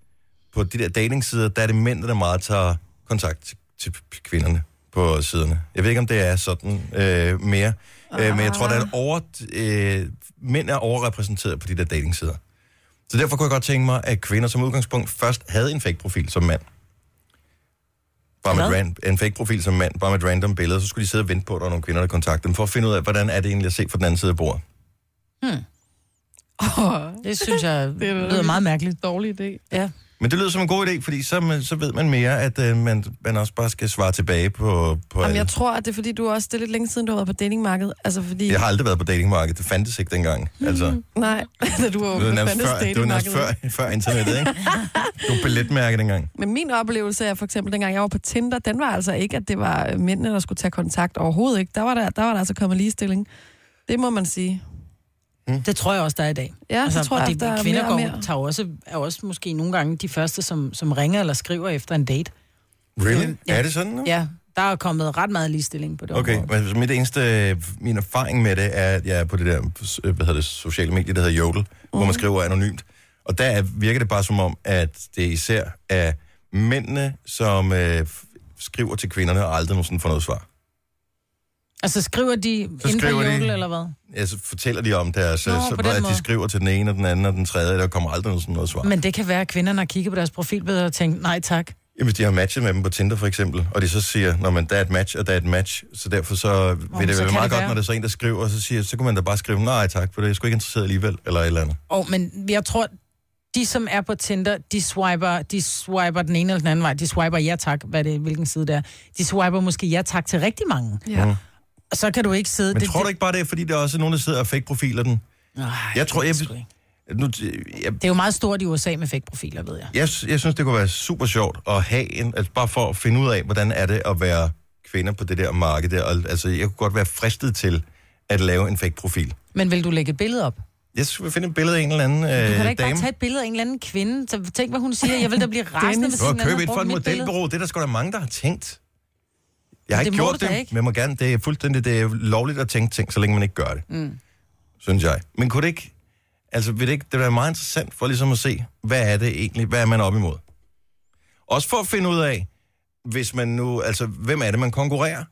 på de der datingsider, der er det mænd, der meget tager kontakt til, til kvinderne på siderne. Jeg ved ikke, om det er sådan øh, mere, øh, men jeg tror, der er et over, øh, mænd er overrepræsenteret på de der datingsider. Så derfor kunne jeg godt tænke mig, at kvinder som udgangspunkt først havde en fake-profil som mand. Bare med Hvad? ran, en fake-profil som mand, bare med et random billede, så skulle de sidde og vente på, at der var nogle kvinder, der kontaktede dem, for at finde ud af, hvordan er det egentlig at se fra den anden side af bordet. Det synes jeg Det er lyder meget mærkeligt. dårlig idé. Ja. Men det lyder som en god idé, fordi så, så ved man mere, at øh, man, man også bare skal svare tilbage på, på Jamen, alle. jeg tror, at det er fordi, du også... Det er lidt længe siden, du har været på datingmarkedet. Altså, fordi... Jeg har aldrig været på datingmarkedet. Det fandtes ikke dengang. Altså, Nej, da du var var på fandtes før, det var nærmest før, før internettet, ikke? Du var billetmærke dengang. Men min oplevelse er for eksempel, dengang jeg var på Tinder, den var altså ikke, at det var mændene, der skulle tage kontakt overhovedet ikke. Der var der, der, var der altså kommet ligestilling. Det må man sige. Det tror jeg også, der er i dag. Ja, altså, det tror og jeg, det, der er kvinder mere og går, mere. tager også, er også måske nogle gange de første, som, som ringer eller skriver efter en date. Really? Ja. Er det sådan nu? Ja, der er kommet ret meget ligestilling på det Okay, område. men mit eneste, min erfaring med det er, at jeg er på det der, hvad hedder det, sociale medier, der hedder Jodel, mm. hvor man skriver anonymt. Og der er, virker det bare som om, at det især er mændene, som øh, skriver til kvinderne, og aldrig nogensinde får noget svar. Altså skriver de inden på skriver de- Jodel, eller hvad? Ja, så fortæller de om deres, Nå, på så, at de skriver til den ene, og den anden, og den tredje, der kommer aldrig noget, sådan noget svar. Men... Det kan være, at kvinderne har kigget på deres profilbilleder og tænkt, nej tak. Jamen, hvis de har matchet med dem på Tinder for eksempel, og de så siger, når man der er et match, og der er et match, så derfor så vil men det så være meget det godt, være. når det er så en, der skriver, og så siger, så kunne man da bare skrive, nej tak, for det er jeg sgu ikke interesseret alligevel, eller et eller andet. Og, men jeg tror, de som er på Tinder, de swiper, de swiper den ene eller den anden vej. De swiper ja tak, hvad det, hvilken side det er. De swiper måske ja tak til rigtig mange. Ja. Og så kan du ikke sidde... Men det, tror du ikke bare, det er, fordi der er også nogen, der sidder og fake-profiler den? Nej, Jeg tror, jeg, nu, jeg, det er jo meget stort i USA med fake-profiler, ved jeg. jeg, jeg synes, det kunne være super sjovt at have en, altså bare for at finde ud af, hvordan er det at være kvinde på det der marked der. Og, altså, jeg kunne godt være fristet til at lave en fake-profil. Men vil du lægge et billede op? Jeg skulle finde et billede af en eller anden Du kan da øh, ikke bare dame. tage et billede af en eller anden kvinde. Så tænk, hvad hun siger. Jeg vil da blive rasende, hvis Du har en anden købt et har for et brugt mit billede. modelbureau. Det er der sgu da mange, der har tænkt. Jeg har Det ikke gjort det, ikke. men må gerne. Det er fuldstændig det er lovligt at tænke ting, så længe man ikke gør det. Mm. Synes jeg. Men kunne det ikke... Altså, vil det ikke... Det være meget interessant for ligesom at se, hvad er det egentlig? Hvad er man op imod? Også for at finde ud af, hvis man nu... Altså, hvem er det, man konkurrerer?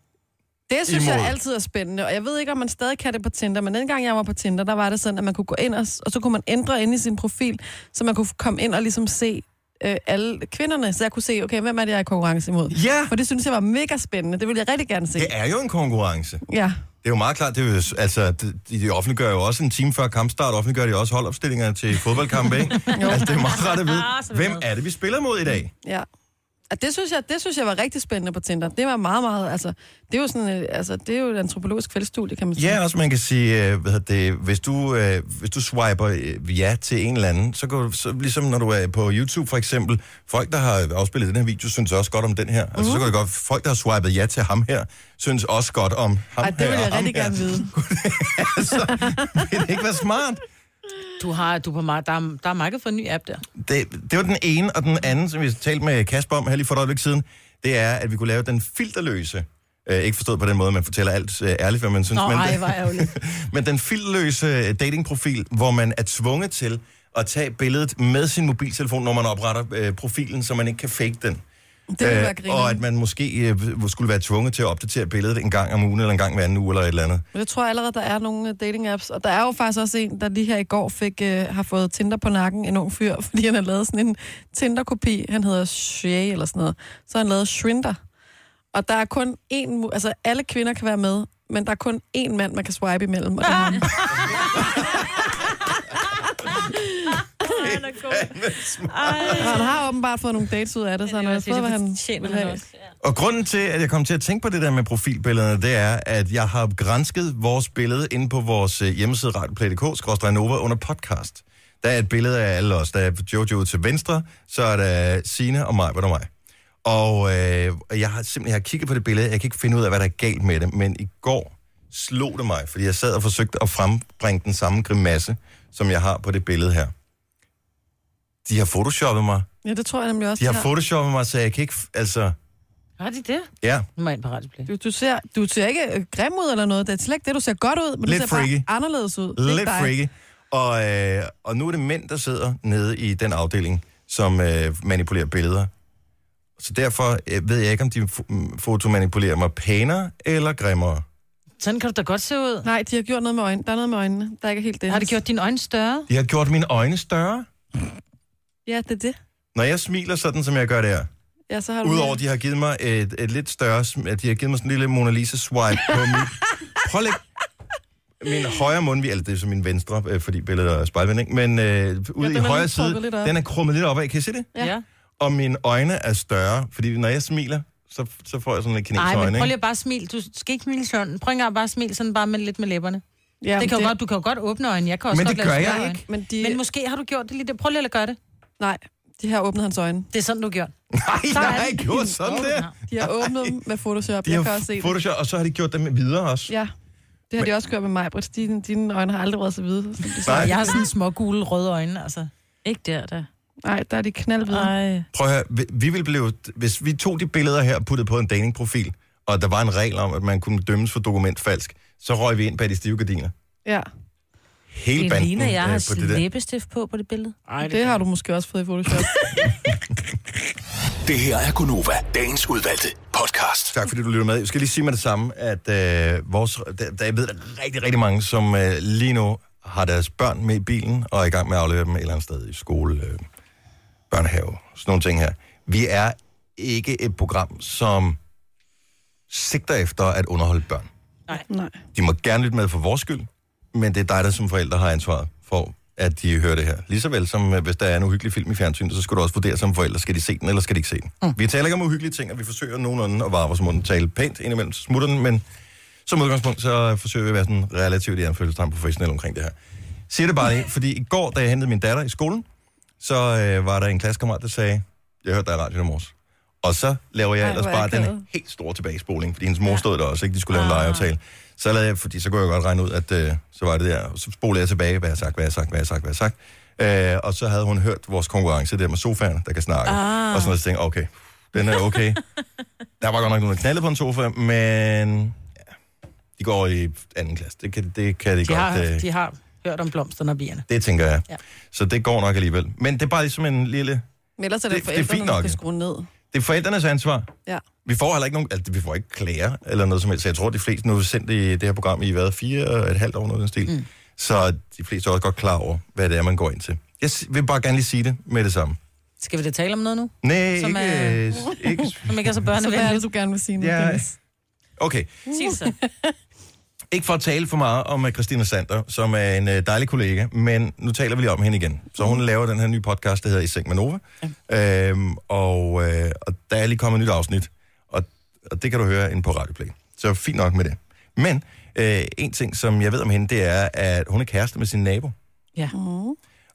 Det synes Imod. jeg altid er spændende, og jeg ved ikke, om man stadig kan det på Tinder, men dengang jeg var på Tinder, der var det sådan, at man kunne gå ind, og, og så kunne man ændre ind i sin profil, så man kunne komme ind og ligesom se øh, alle kvinderne, så jeg kunne se, okay, hvem er det, jeg er i konkurrence imod? Ja! For det synes jeg var mega spændende, det ville jeg rigtig gerne se. Det er jo en konkurrence. Ja, Det er jo meget klart, det er jo, altså, de, de offentliggør jo også en time før kampstart, offentliggør de også holdopstillinger til fodboldkampe, ikke? altså, det er meget rart at vide, Ah, hvem er det, vi spiller mod i dag? ja. Og det synes, jeg, det synes jeg var rigtig spændende på Tinder. Det var meget, meget, altså, det er jo sådan, øh, altså, det er jo et antropologisk feltstudie, kan man sige. Ja, også man kan sige, øh, hvad det, hvis du, øh, hvis du swiper øh, ja til en eller anden, så går du, så, ligesom når du er på YouTube for eksempel, folk, der har afspillet den her video, synes også godt om den her. Altså, så går det godt, folk, der har swipet ja til ham her, synes også godt om ham Ej, det her vil jeg ham rigtig her. gerne vide. altså, vil det ikke være smart? Du har, du på meget, der, er, der er marked for en ny app der. Det, det var den ene, og den anden, som vi talte med Kasper om her lige for et øjeblik siden, det er, at vi kunne lave den filterløse. Øh, ikke forstået på den måde, man fortæller alt øh, ærligt, hvad man synes. Nå, men, ej, hvor ærgerligt. men den filterløse øh, datingprofil, hvor man er tvunget til at tage billedet med sin mobiltelefon, når man opretter øh, profilen, så man ikke kan fake den. Det ville være og griner. at man måske øh, skulle være tvunget til at opdatere billedet en gang om ugen, eller en gang hver anden uge, eller et eller andet. Men jeg tror allerede, der er nogle dating-apps, og der er jo faktisk også en, der lige her i går fik, øh, har fået Tinder på nakken, en ung fyr, fordi han har lavet sådan en Tinder-kopi. Han hedder Shay eller sådan noget. Så har han lavet Shrinder. Og der er kun én, altså alle kvinder kan være med, men der er kun én mand, man kan swipe imellem. Og det er ham. Er god. Og han har åbenbart fået nogle dates ud af det, så han har fået, hvad han tjener vil han have. Og grunden til, at jeg kom til at tænke på det der med profilbillederne, det er, at jeg har grænsket vores billede inde på vores øh, hjemmeside radioplay.dk, Nova under podcast. Der er et billede af alle os. Der er Jojo til venstre, så er der Sine og mig, hvad der mig. Og øh, jeg har simpelthen jeg har kigget på det billede, jeg kan ikke finde ud af, hvad der er galt med det, men i går slog det mig, fordi jeg sad og forsøgte at frembringe den samme grimasse, som jeg har på det billede her. De har photoshoppet mig. Ja, det tror jeg nemlig også. De har photoshoppet mig, så jeg kan ikke... f- Altså, Har de det? ja. Nu må jeg ind på Radioplay. Du, du, ser, du ser ikke øh, grim ud eller noget. Det er slet ikke det. Du ser godt ud, men Lidt du ser freaky. bare anderledes ud. Det er Lidt ikke dig. freaky. Og, øh, og nu er det mænd, der sidder nede i den afdeling, som øh, manipulerer billeder. Så derfor øh, ved jeg ikke, om de mm, fotomanipulerer mig pænere eller grimmere. Sådan kan du da godt se ud. Nej, de har gjort noget med øjnene. Der er noget med øjnene, der ikke er helt det. Har det gjort dine øjne større? De har gjort mine øjne større. Ja, det er det. Når jeg smiler sådan, som jeg gør der, Ja, så har du udover at de har givet mig et, et lidt større, sm- at de har givet mig sådan en lille Mona Lisa swipe på min... Prøv at lægge min højre mundvig, eller det er så min venstre, øh, fordi billedet er spejlvendt, ikke? men øh, ude den i er højre lidt side, den er krummet lidt opad. Kan I se det? Ja. ja. og mine øjne er større, fordi når jeg smiler, så, så får jeg sådan lidt Nej, kinesøjne, men prøv ikke? lige at bare smil. Du skal ikke smile sådan. Prøv ikke engang bare at smile sådan bare med lidt med læberne. Ja, det kan jo godt, du kan jo godt åbne øjnene. Jeg kan også Men godt det gør jeg ikke. Men de, Øjne. Men måske har du gjort det lige det. Prøv lige at gøre det. Nej, de har åbnet hans øjne. Det er sådan, du gjort. Nej, Så er jeg har det. ikke gjort sådan der. De har åbnet dem med Photoshop. De jeg har kan også se det. Photoshop, og så har de gjort dem videre også. Ja, det har de også gjort med mig, Britt. Dine, dine øjne har aldrig været så hvide. Nej. Jeg har sådan små gule røde øjne, altså. Ikke der, da. Nej, der er de knaldhvide. Ej. Prøv at høre, vi- vi ville blive, hvis vi tog de billeder her og puttede på en datingprofil, og der var en regel om, at man kunne dømmes for dokumentfalsk, så røg vi ind bag de stive gardiner. Ja, Hele Det banden ligner, jeg øh, har på det der. læbestift på på det billede. Ej, det har du måske også fået i Photoshop. Det her er Gunova, dagens udvalgte podcast. Tak fordi du lytter med. Jeg skal lige sige med det samme, at øh, vores, der, der, jeg ved, der er rigtig, rigtig mange, som øh, lige nu har deres børn med i bilen og er i gang med at aflevere dem et eller andet sted i skole, øh, børnehave, sådan nogle ting her. Vi er ikke et program, som sigter efter at underholde børn. Nej. De må gerne lytte med for vores skyld, men det er dig, der som forældre har ansvaret for, at de hører det her. Ligeså vel som, øh, hvis der er en uhyggelig film i fjernsynet, så skal du også vurdere som forældre, skal de se den, eller skal de ikke se den. Mm. Vi taler ikke om uhyggelige ting, og vi forsøger nogenlunde at vare vores mund tale pænt indimellem smutter den, men som udgangspunkt, så forsøger vi at være sådan relativt i anfølgelsestegn professionelle omkring det her. Siger det bare lige, fordi i går, da jeg hentede min datter i skolen, så øh, var der en klassekammerat, der sagde, jeg hørte dig i radioen i morges. Og så laver jeg Ej, ellers er bare den helt store tilbagespoling, fordi hendes mor ja. stod der også, ikke? De skulle lave en Ah. Så lavede jeg, fordi så kunne jeg godt regne ud, at øh, så var det der. Og så spolede jeg tilbage, hvad jeg har sagt, hvad jeg har sagt, hvad jeg har sagt, hvad jeg har sagt. Øh, og så havde hun hørt vores konkurrence der med sofaen, der kan snakke. Ah. Og sådan noget, så tænkte jeg, okay, den er okay. der var godt nok nogen, der knaldede på en sofa, men ja, de går i anden klasse. Det kan, det kan de, De godt. har, øh, de har hørt om blomsterne og bierne. det tænker jeg. Ja. Så det går nok alligevel. Men det er bare ligesom en lille... Men ellers er det, Det- det er fint nok, skal skrue ned. Det er forældrenes ansvar. Ja. Vi får heller ikke nogen, altså, vi får ikke klager eller noget som helst. Så Jeg tror, de fleste nu har sendt i det her program i hvad, fire og et halvt år, noget den stil. Mm. Så de fleste er også godt klar over, hvad det er, man går ind til. Jeg vil bare gerne lige sige det med det samme. Skal vi da tale om noget nu? Nej, Som ikke, er- ikke... Som ikke er så Så hvad er det, børnevenligt. du gerne vil sige nu, Ja. Dennis? Okay, Sig så. Ikke for at tale for meget om øh, Christina Sander, som er en øh, dejlig kollega, men nu taler vi lige om hende igen. Så hun laver den her nye podcast, der hedder I Seng med Nova. Ja. Øhm, og, øh, og der er lige kommet et nyt afsnit, og, og det kan du høre inde på Radioplay. Så fint nok med det. Men øh, en ting, som jeg ved om hende, det er, at hun er kæreste med sin nabo. Ja,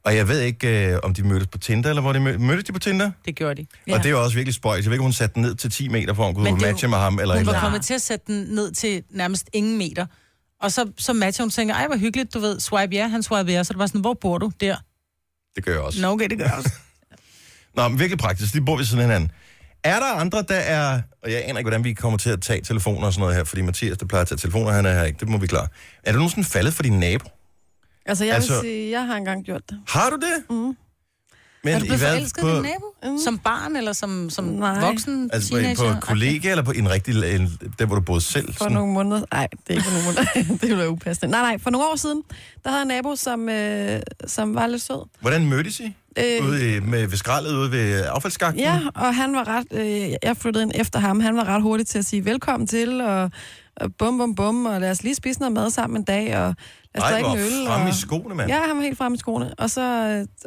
Og jeg ved ikke, øh, om de mødtes på Tinder, eller hvor de mød, mødtes de på Tinder? det gjorde de. Ja. Og det er jo også virkelig spøjs. Jeg ved ikke, om hun satte den ned til 10 meter, for hun kunne jo- matche med ham, eller Hun var kommet til at sætte den ned til nærmest ingen meter. Og så, så matcher hun tænker, ej, hvor hyggeligt, du ved, swipe ja, han swipe ja. Så det var sådan, hvor bor du? Der. Det gør jeg også. Nå, okay, det gør jeg også. Nå, men virkelig praktisk. De bor ved siden af hinanden. Er der andre, der er... Og jeg aner ikke, hvordan vi kommer til at tage telefoner og sådan noget her, fordi Mathias, der plejer at tage telefoner, han er her ikke. Det må vi klare. Er du nogensinde faldet for din nabo? Altså, jeg Altså- vil sige, jeg har engang gjort det. Har du det? Mm. Men Er du blevet forelsket i din nabo? Som barn eller som, som Nej. voksen Altså på, teenager? en- på kollega eller på en rigtig... En, der, hvor du boede selv? For Sådan? nogle måneder... Nej, det er ikke for nogle måneder. det ville være upassende. Nej, nej, for nogle år siden, der havde en nabo, som, øh, som var lidt sød. Hvordan mødtes I? Øh, Ude i, med, ved skraldet ude ved affaldsskakten? Ja, og han var ret... Øh, jeg flyttede ind efter ham. Han var ret hurtig til at sige velkommen til, og, og bum, bum, bum, og lad os lige spise noget mad sammen en dag, og lad os Ej, drikke en øl. fremme og... i skoene, mand. Ja, han var helt fremme i skoene. Og så,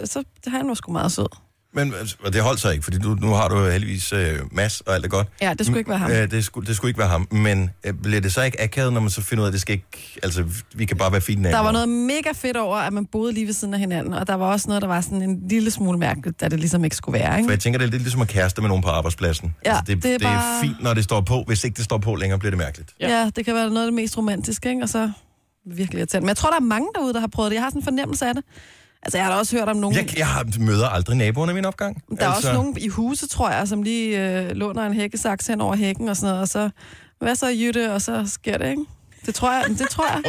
øh, så han var sgu meget sød. Men altså, og det holdt sig ikke, fordi nu, nu har du jo heldigvis øh, Mads og alt er godt. Ja, det skulle ikke være ham. Øh, det, skulle, det skulle ikke være ham. Men øh, bliver det så ikke akavet, når man så finder ud af, at det skal ikke... Altså, vi kan bare være fine naboer. Der var noget mega fedt over, at man boede lige ved siden af hinanden, og der var også noget, der var sådan en lille smule mærkeligt, da det ligesom ikke skulle være, For ikke? jeg tænker, det er lidt ligesom at kæreste med nogen på arbejdspladsen. Ja, altså, det, det er det er bare- fint, når det står på. Hvis ikke det står på længere, bliver det mærkeligt. Ja. ja, det kan være noget af det mest romantiske, ikke? Og så virkelig irriterende. Men jeg tror, der er mange derude, der har prøvet det. Jeg har sådan en fornemmelse af det. Altså, jeg har da også hørt om nogen... Jeg, jeg har, møder aldrig naboerne i min opgang. Der er altså... også nogen i huse, tror jeg, som lige øh, låner en hækkesaks hen over hækken og sådan noget, og så, hvad så, Jytte, og så sker det, ikke? Det tror jeg, det tror jeg.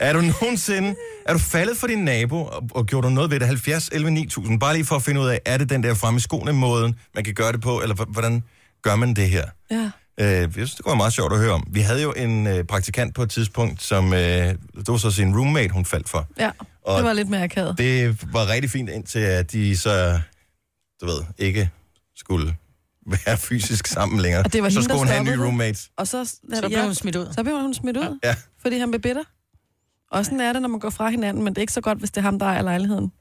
Er du nogensinde... Er du faldet for din nabo, og, og gjorde du noget ved det? 70, 11, 9000. Bare lige for at finde ud af, er det den der fremme i skoene måden, man kan gøre det på, eller hvordan gør man det her? Ja. Øh, jeg synes, det være meget sjovt at høre om. Vi havde jo en øh, praktikant på et tidspunkt, som... Øh, det var så sin roommate, hun faldt for. Ja, Og det var lidt mere akavet. Det var rigtig fint, indtil at de så, du ved, ikke skulle være fysisk sammen længere. Og det var så hende, der skulle hun have en ny roommate. Og så, Så blev hun smidt ud. Så blev hun smidt ud, Ja. fordi han blev bitter. Og sådan er det, når man går fra hinanden, men det er ikke så godt, hvis det er ham, der ejer lejligheden.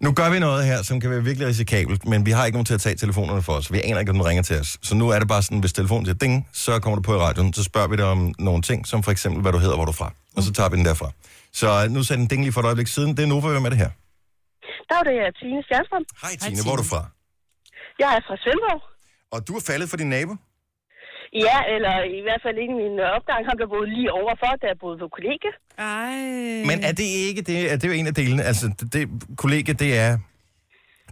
Nu gør vi noget her, som kan være virkelig risikabelt, men vi har ikke nogen til at tage telefonerne for os. Vi aner ikke, om den ringer til os. Så nu er det bare sådan, hvis telefonen siger ding, så kommer du på i radioen, så spørger vi dig om nogle ting, som for eksempel, hvad du hedder, hvor du er fra. Og så tager vi den derfra. Så nu sagde den ding lige for et øjeblik siden. Det er Nova, hvem er det her? Der var det er Tine Stjernstrøm. Hej Tine, Tine. hvor er du fra? Jeg er fra Svendborg. Og du er faldet for din nabo? Ja, eller i hvert fald ikke min opgang. Han blev boet lige overfor, da jeg boede på kollega. Ej. Men er det ikke det? Er det er jo en af delene? Altså, det, det kollega, det er...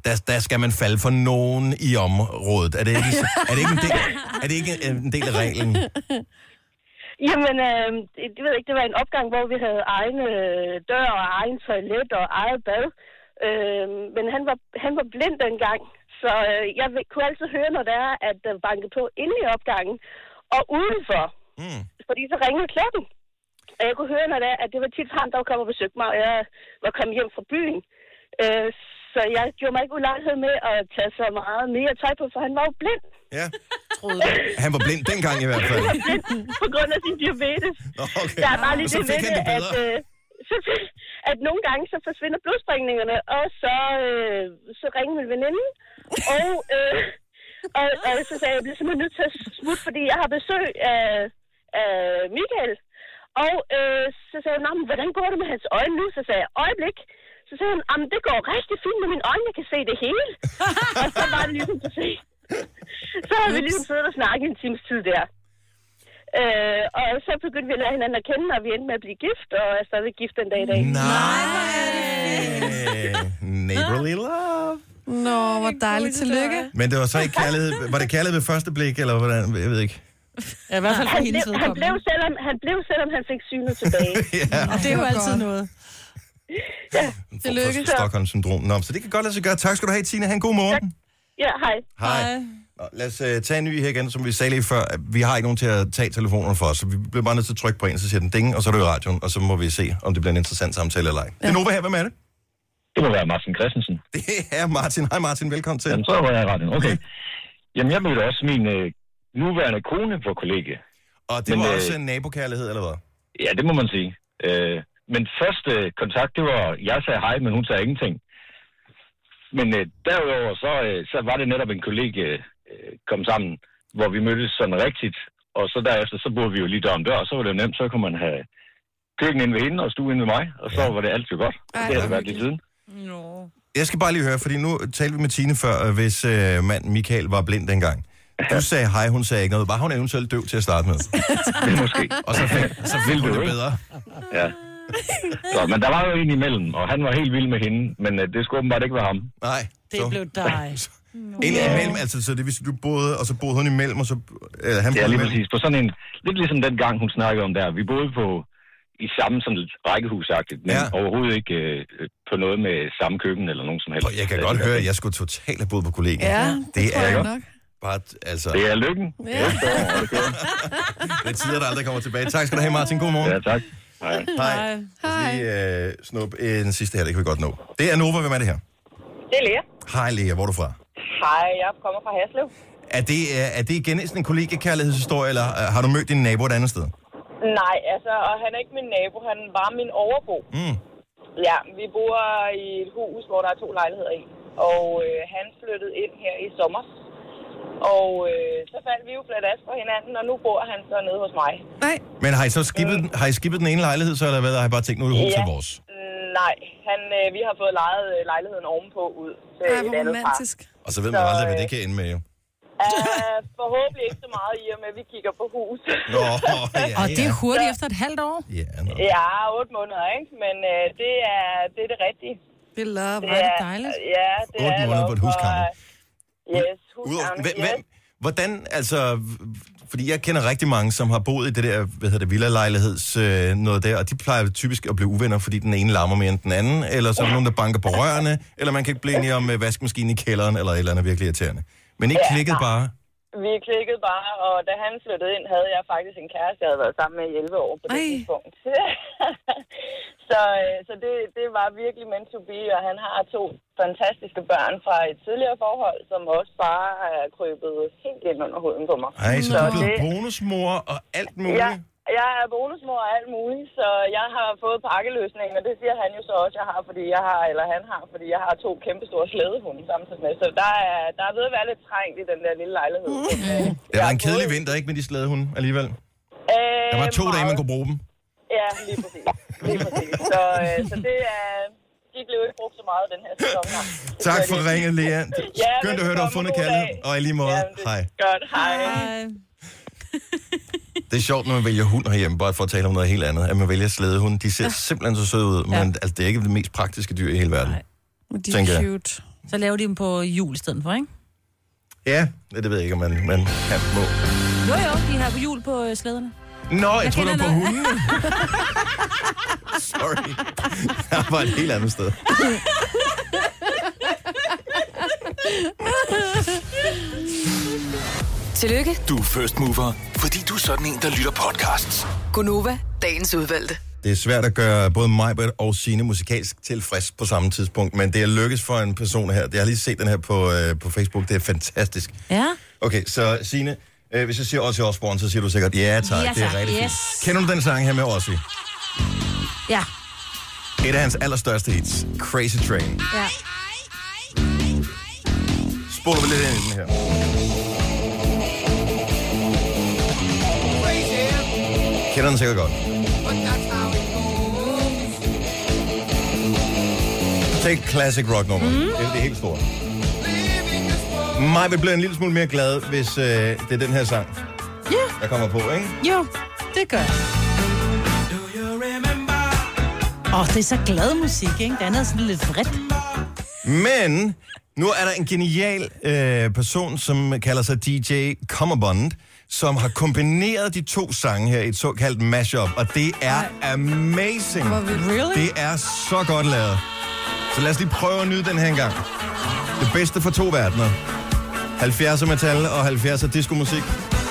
Der, der skal man falde for nogen i området. Er det ikke, er det ikke, en, del, er det ikke en, en del af reglen? Jamen, øh, det, ved jeg ikke, det var en opgang, hvor vi havde egen øh, dør og egen toilet og eget bad. Øh, men han var, han var blind dengang, så øh, jeg kunne altid høre, når der er, at der bankede på inde i opgangen og udenfor. Mm. Fordi så ringede klokken. Og jeg kunne høre, når det er, at det var tit ham, der kom og besøgte mig, og jeg var kommet hjem fra byen. Øh, så jeg gjorde mig ikke ulejlighed med at tage så meget mere tøj på, for han var jo blind. Ja. Troede. Han var blind dengang i hvert fald. blind på grund af sin diabetes. Nå, okay. Der er bare lige det han det, at, øh, så, at nogle gange så forsvinder blodspringningerne, og så, øh, så ringer min veninde, og, øh, og, og så sagde jeg, jeg bliver simpelthen nødt til at smutte, fordi jeg har besøg af, af Michael. Og øh, så sagde hun, "Nå, men hvordan går det med hans øjne nu? Så sagde jeg, øjeblik. Så sagde hun, "Jamen, det går rigtig fint med mine øjne, jeg kan se det hele. og så var det ligesom at se, så har vi ligesom siddet og snakket en times tid der. Øh, og så begyndte vi at lære hinanden at kende, og vi endte med at blive gift, og er stadig gift den dag i dag. Nej. Neighborly love. Nå, hvor dejligt. Tillykke. Men det var så ikke kærlighed. Var det kærlighed ved første blik, eller hvordan? Jeg ved ikke. Ja, i hvert fald for Han hendes blev, han, blev, selvom, han blev, selvom han fik synet tilbage. ja. Og det er jo altid godt. Noget. Tillykke. Stockholm-syndrom. Nå, så det kan godt lade sig gøre. Tak skal du have, Tina. Ha' en god morgen. ja, hej. Hej. Nå, lad os uh, tage en ny her igen, som vi sagde lige før. Vi har ikke nogen til at tage telefonen for os, så vi bliver bare nødt til at trykke på en, så siger den ding, og så er det i radioen, og så må vi se, om det bliver en interessant samtale eller ej. Ja. Det er Nova her, hvem er det? Det må være Martin Christensen. Det er Martin. Hej Martin, velkommen til. Jamen, så var jeg i radioen. Okay. Jamen, jeg mødte også min øh, nuværende kone på kollegie. Og det Men, var øh, også en nabokærlighed, eller hvad? Ja, det må man sige. Øh, men første kontakt, det var, jeg sagde hej, men hun sagde ingenting. Men øh, derudover, så, øh, så var det netop en kollega øh, kom sammen, hvor vi mødtes sådan rigtigt. Og så derefter, så boede vi jo lige om dør, og så var det jo nemt, så kunne man have køkken inde ved hende og stue inde ved mig, og så Ja. var det altid godt. Ej, det har det været lige siden. Jeg skal bare lige høre, fordi nu talte vi med Tine før, øh, hvis øh, mand Michael var blind dengang. Du sagde hej, hun sagde ikke noget. Var hun eventuelt døv til at starte med? Det måske. Og så fik, så fik hun Vil du det bedre. Ja. Så, men der var jo en imellem, og han var helt vild med hende, men øh, det skulle åbenbart ikke være ham. Nej. Det så- blev dig. En imellem, altså, så det vil sige, du boede, og så boede hun imellem, og så... Eller han Ja, boede lige imellem. præcis. På sådan en, lidt ligesom den gang, hun snakkede om der. Vi boede på i samme sådan lidt rækkehusagtigt, men Ja. ja. overhovedet ikke øh, på noget med samme køkken eller nogen som helst. Jeg kan godt høre, at jeg skulle totalt have boet på kollega. Ja, det tror er jeg jo nok. bare, altså, Det er lykken. Ja. Ja. det er tider, der aldrig kommer tilbage. Tak skal du have, Martin. God morgen. ja, tak. Hej. Hej. Os lige øh, snuppe en sidste her, det kan vi godt nå. Det er Nova, hvem er det her? Det er Lea. Hej Lea, hvor er du fra? Hej, jeg kommer fra Haslev. Er det, er, er det igen sådan en kollegekærlighedshistorie, eller øh, har du mødt din nabo et andet sted? Nej, altså, og han er ikke min nabo, han var min overbo. Mm. Ja, vi bor i et hus, hvor der er to lejligheder i. Og øh, han flyttede ind her i sommer. Og øh, så faldt vi jo fladt på hinanden, og nu bor han så nede hos mig. Nej, Men har I så skibet, den, har I skibet den ene lejlighed, så eller hvad? Har I bare tænkt, nu er det huset Ja. vores? Mm, Nej, han, øh, vi har fået lejet øh, lejligheden ovenpå ud til Ej, et hvor andet par. romantisk. Og så ved man Så, aldrig, hvad øh, det kan ende med, jo. Uh, forhåbentlig ikke så meget i og med, at vi kigger på hus. Nå, ja, Og det er hurtigt efter et halvt år. Ja, ja, otte måneder, ikke? Men øh, det, er, det er det rigtige. Det er love. Hvor er det dejligt. Ja, det Otte er måneder på et huskammer. og, Yes, Udover, hvem, yes. hvem, hvordan, altså, fordi jeg kender rigtig mange, som har boet i det der, hvad hedder det, villa-lejligheds øh, noget der, og de plejer typisk at blive uvenner, fordi den ene larmer mere end den anden, eller så er der nogen, der banker på rørene, eller man kan ikke blive enige om øh, vaskemaskinen i kælderen, eller et eller andet virkelig irriterende. Men ikke Ja, klikket bare. Vi klikkede bare, og da han flyttede ind, havde jeg faktisk en kæreste, jeg havde været sammen med i 11 år på det Ej. tidspunkt. så øh, så det, det var virkelig meant to be, og han har to fantastiske børn fra et tidligere forhold, som også bare er krybet helt ind under huden på mig. Ej, så Så du er blevet det- bonusmor og alt muligt. Ja, jeg er bonusmor og alt muligt, så jeg har fået pakkeløsning, og det siger han jo så også, jeg har, fordi jeg har, eller han har, fordi jeg har to kæmpe store slædehunde samtidig med. Så der er, der er ved at være lidt trængt i den der lille lejlighed. Men, øh, Det var en kedelig fået- vinter, ikke med de slædehunde alligevel? Øh, Der var to dage, man meget. kunne bruge dem. Ja, lige præcis. Lige præcis. Så, øh, så det er... De blev ikke brugt så meget den her sæson. her. Tak for ringet, Lea. Ja, Skønt at høre, du har fundet dag. Og i lige måde, Ja, det hej. Godt, hej. Det er sjovt, når man vælger hund herhjemme, bare for at tale om noget helt andet, at man vælger slædehund. De ser ja. simpelthen så søde ud, men Ja. altså, det er ikke det mest praktiske dyr i hele verden. Nej. De tænker er jeg. cute. Så laver de dem på jul i stedet for, ikke? Ja, det ved jeg ikke, om man, man kan må. Jo, jo, de har på jul på øh, slæderne. Nå, jeg, Jeg tror det var på noget. hundene. Sorry. Jeg var et helt andet sted. Tillykke, Du er first mover, fordi du er sådan en, der lytter podcasts. Gunova, dagens udvalgte. Det er svært at gøre både mig og sine musikalsk tilfreds på samme tidspunkt, men det er lykkes for en person her. Jeg har lige set den her på, øh, på Facebook. Det er fantastisk. Ja. Okay, så Signe, øh, hvis jeg siger Ozzy Osbourne, så siger du sikkert, ja tak, Ja, det er rigtig Yes. fint. Kender du den sang her med Ozzy? Ja. Et af hans allerstørste hits, Crazy Train. Ja. Spoler vi lidt ind i den her. Kender den sikkert godt. Take classic rock nummer. Mm. Det er det helt store. Mig vil blive en lille smule mere glad, hvis øh, det er den her sang, Ja, der kommer på, ikke? jo, det gør jeg. Åh, oh, det er så glad musik, ikke? Det andet er sådan lidt vredt. Men nu er der en genial øh, person, som kalder sig DJ Comerbond, som har kombineret de to sange her i et såkaldt mashup, og det er amazing. Really? Det er så godt lavet. Så lad os lige prøve at nyde den her engang. Det bedste for to verdener. 70'er metal og 70'er diskomusik. crazy,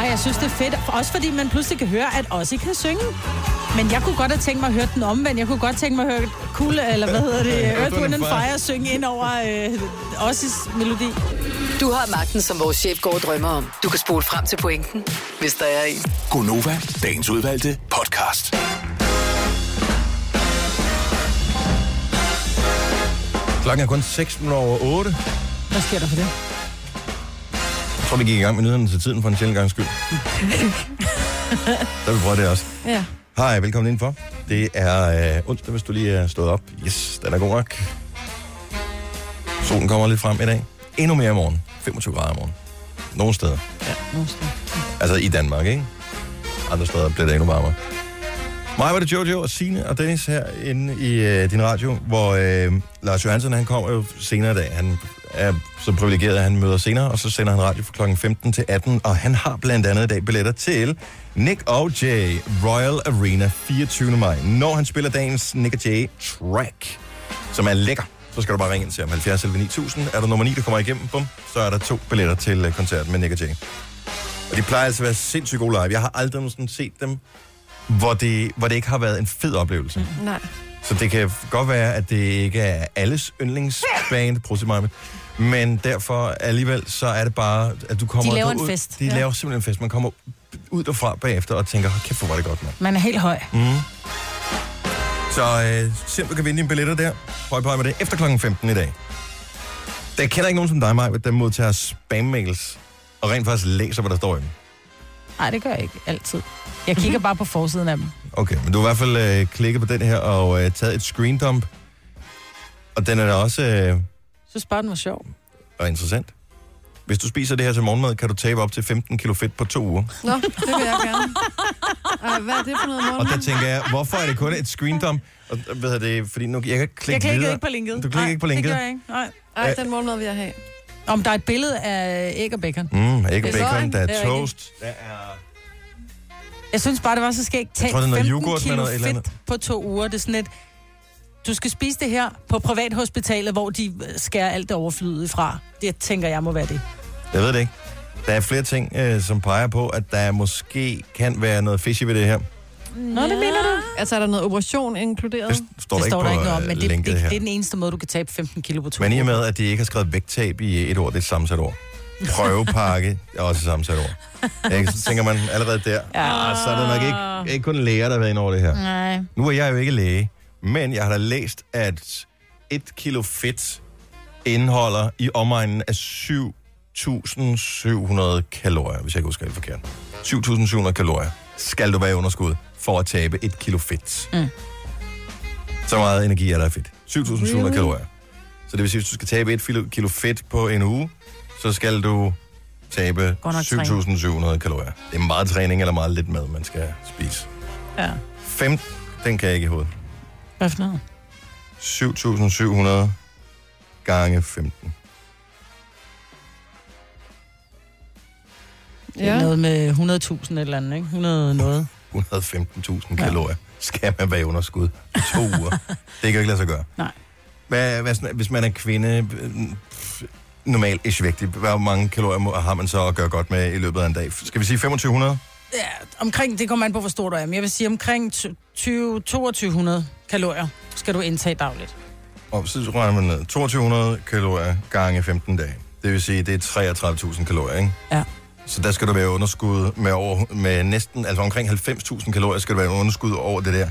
Nej, jeg synes, det er fedt. Også fordi man pludselig kan høre, at Ossie kan synge. Men jeg kunne godt have tænkt mig at høre den omvendt. Jeg kunne godt tænke mig at høre Cool, eller hvad hedder det, Earth, Wind and Fire synge ind over øh, Ossies melodi. Du har magten, som vores chef går og drømmer om. Du kan spole frem til pointen, hvis der er en. Gonova, dagens udvalgte podcast. Klokken er kun 6 minutter over 8. Hvad sker der for det? Tror, vi gik i gang med nyhederne til tiden for en sjældent gang skyld. Så vi prøve det også. Ja. Hej, velkommen indenfor. Det er øh, onsdag, hvis du lige er stået op. Yes, den er god nok. Solen kommer lidt frem i dag. Endnu mere i morgen. 25 grader i morgen. Nogle steder. Nogle steder. Altså i Danmark, ikke? Andre steder bliver det endnu varmere. Mig var det Jojo og Sine og Dennis her inde i øh, din radio, hvor øh, Lars Johansen, han kommer jo senere i dag. Han er så privilegeret, at han møder senere, og så sender han radio fra kl. 15 til 18, og han har blandt andet i dag billetter til Nick og Jay Royal Arena 24. maj. Når han spiller dagens Nick Jay track, som er lækker, så skal du bare ringe ind til ham. 70 11 9000. Er der nummer 9, der kommer igennem, bum, så er der to billetter til øh, koncerten med Nick og Jay. Og de plejer altså at være sindssygt gode live. Jeg har aldrig nogensinde set dem, hvor det, hvor det ikke har været en fed oplevelse. Nej. Så det kan godt være, at det ikke er alles yndlingsband, prøv mig, Men derfor alligevel, så er det bare, at du kommer... De laver du en ud, fest. De Ja. laver simpelthen en fest. Man kommer ud derfra bagefter og tænker, kæft, hvor var det godt, mand. Man er helt høj. Mm. Så øh, du kan vinde dine billetter der. Høj på med det. Efter klokken 15 i dag. Der kender ikke nogen som dig, Maj, der modtager spam-mails og rent faktisk læser, hvad der står i dem. Nej, det gør jeg ikke altid. Jeg kigger bare på forsiden af dem. Okay, men du har i hvert fald øh, klikket på den her og øh, taget et screen dump. Og den er da også øh, synes bare, den var sjov. og interessant. Hvis du spiser det her til morgenmad, kan du tabe op til 15 kilo fedt på to uger. Nå, det vil jeg gerne. Ej, hvad er det for noget Og morgen? der tænker jeg, hvorfor er det kun et screen dump? Og, hvad hedder det, fordi nu, jeg kan ikke klikke Jeg klikker videre. ikke på linket. Du klikker Nej, ikke på det linket? gør jeg ikke. Nej. Ej, den morgenmad vil jeg have. Om der er et billede af æg og bacon. Mm, æg og Det er bacon, der er Det er toast, der er... Jeg synes bare, det var så skægt. Tag tror, det er noget 15 yoghurt med kilo noget et eller fedt andet. på to uger. Det er sådan et... Du skal spise det her på privathospitalet, hvor de skærer alt det overflydet fra. Det tænker jeg må være det. Jeg ved det ikke. Der er flere ting, øh, som peger på, at der måske kan være noget fishy ved det her. Nå, det mener du? Altså, er der noget operation inkluderet? Det står det der står ikke der på ikke noget om, øh, men det, det, det, det er den eneste måde, du kan tabe 15 kilo på to Men i og med, at de ikke har skrevet vægttab i et ord, det er et sammensat ord. Prøvepakke er også et sammensat ord. Ikke? Så tænker man allerede der, ja. ah, så er der nok ikke, ikke kun læger, der har været inde over det her. Nej. Nu er jeg jo ikke læge, men jeg har da læst, at et kilo fedt indeholder i omegnen af 7.700 kalorier, hvis jeg ikke husker det forkert. 7.700 kalorier skal du være i underskud for at tabe et kilo fedt. Mm. Så meget energi er der i fedt. 7.700 Really? kalorier. Så det vil sige, hvis du skal tabe et kilo, fedt på en uge, så skal du tabe Godt nok 7.700 kalorier. Det er meget træning eller meget lidt mad, man skal spise. Ja. 5, den kan jeg ikke i hovedet. Hvad for noget? 7.700 gange 15. Det er noget med 100.000 eller andet, ikke? 100 noget. 115.000 kalorier skal man være i underskud på to uger. Det kan jo ikke lade sig gøre. Nej. Hvad, hvad, sådan- hvis man er kvinde, øh, normalt ish vægtig, hvor mange kalorier må- har man så at gøre godt med i løbet af en dag? Skal vi sige 2500? Ja, omkring, det kommer an på, hvor stor du er, men jeg vil sige omkring 20, 2200 kalorier skal du indtage dagligt. Og så regner man ned. 2200 kalorier gange 15 dage. Det vil sige, det er 33.000 kalorier, ikke? Ja. Så der skal du være underskud med, over, med næsten, altså omkring 90.000 kalorier skal du være underskud over det der.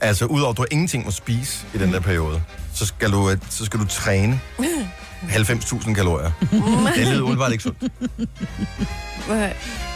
Altså, udover at du ingenting må spise i den der periode, så skal du, øh, så skal du træne 90.000 kalorier. det lyder umiddelbart ikke sundt. Hvad?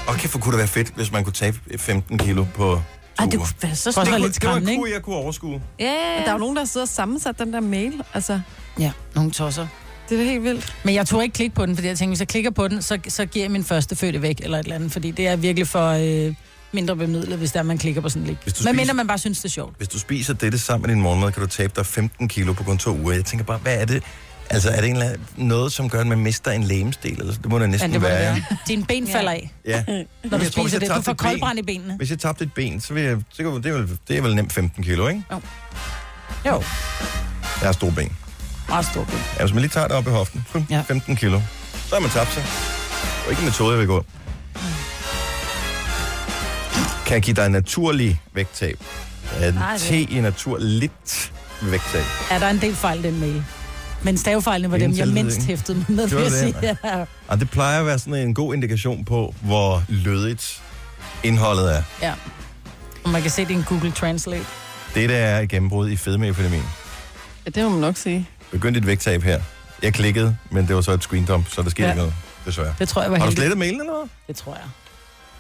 Og kæft, hvor kunne det være fedt, hvis man kunne tabe 15 kilo på Ej, det uger. kunne være så Det det, kunne, lidt det var skræmmende, en kur, jeg kunne overskue. Ja, ja, Der er jo nogen, der har siddet og sammensat den der mail. Altså, Ja, nogle tosser. det er helt vildt. Men jeg tog ikke klikke på den, fordi jeg tænkte, hvis jeg klikker på den, så, så giver jeg min første fødte væk, eller et eller andet, fordi det er virkelig for øh, mindre bemidlet, hvis der man klikker på sådan en link. Hvis du Men spiser- mindre man bare synes, det er sjovt. Hvis du spiser dette sammen med din morgenmad, kan du tabe dig 15 kilo på kun to uger. Jeg tænker bare, hvad er det? Altså, er det en, noget, som gør, at man mister en lægemstil? Eller? Det må det Ja, næsten det må det være. være. Dine ben falder af, Ja. når du tror, spiser jeg det. Du får koldbrand i benene. Hvis jeg tabte et ben, så vil jeg, så det, er vel, det er vel nemt 15 kilo, ikke? Jo, Jeg har store ben. meget stor ben. Ja, hvis man lige tager det op i hoften, fum, Ja. 15 kilo, så har man tabt sig. Og ikke en metode, jeg vil gå. Kan jeg give dig naturlig vægttab? Er det- te i naturligt vægttab? Er der en del fejl den mail? Men stavefejlene var dem, jeg mindst hæftede med, Gjorde vil jeg det? sige. Ja. Og det plejer at være sådan en god indikation på, hvor lødigt indholdet er. ja. Og man kan se det i en Google Translate. Det der er et gennembrud i fedmeepidemien. Ja, det må man nok sige. Begyndte et vægttab her. Jeg klikkede, men det var så et screen dump, så der sker Ja. ikke noget, desværre. Det tror jeg var Har du slettet mailen eller hvad? Det tror jeg.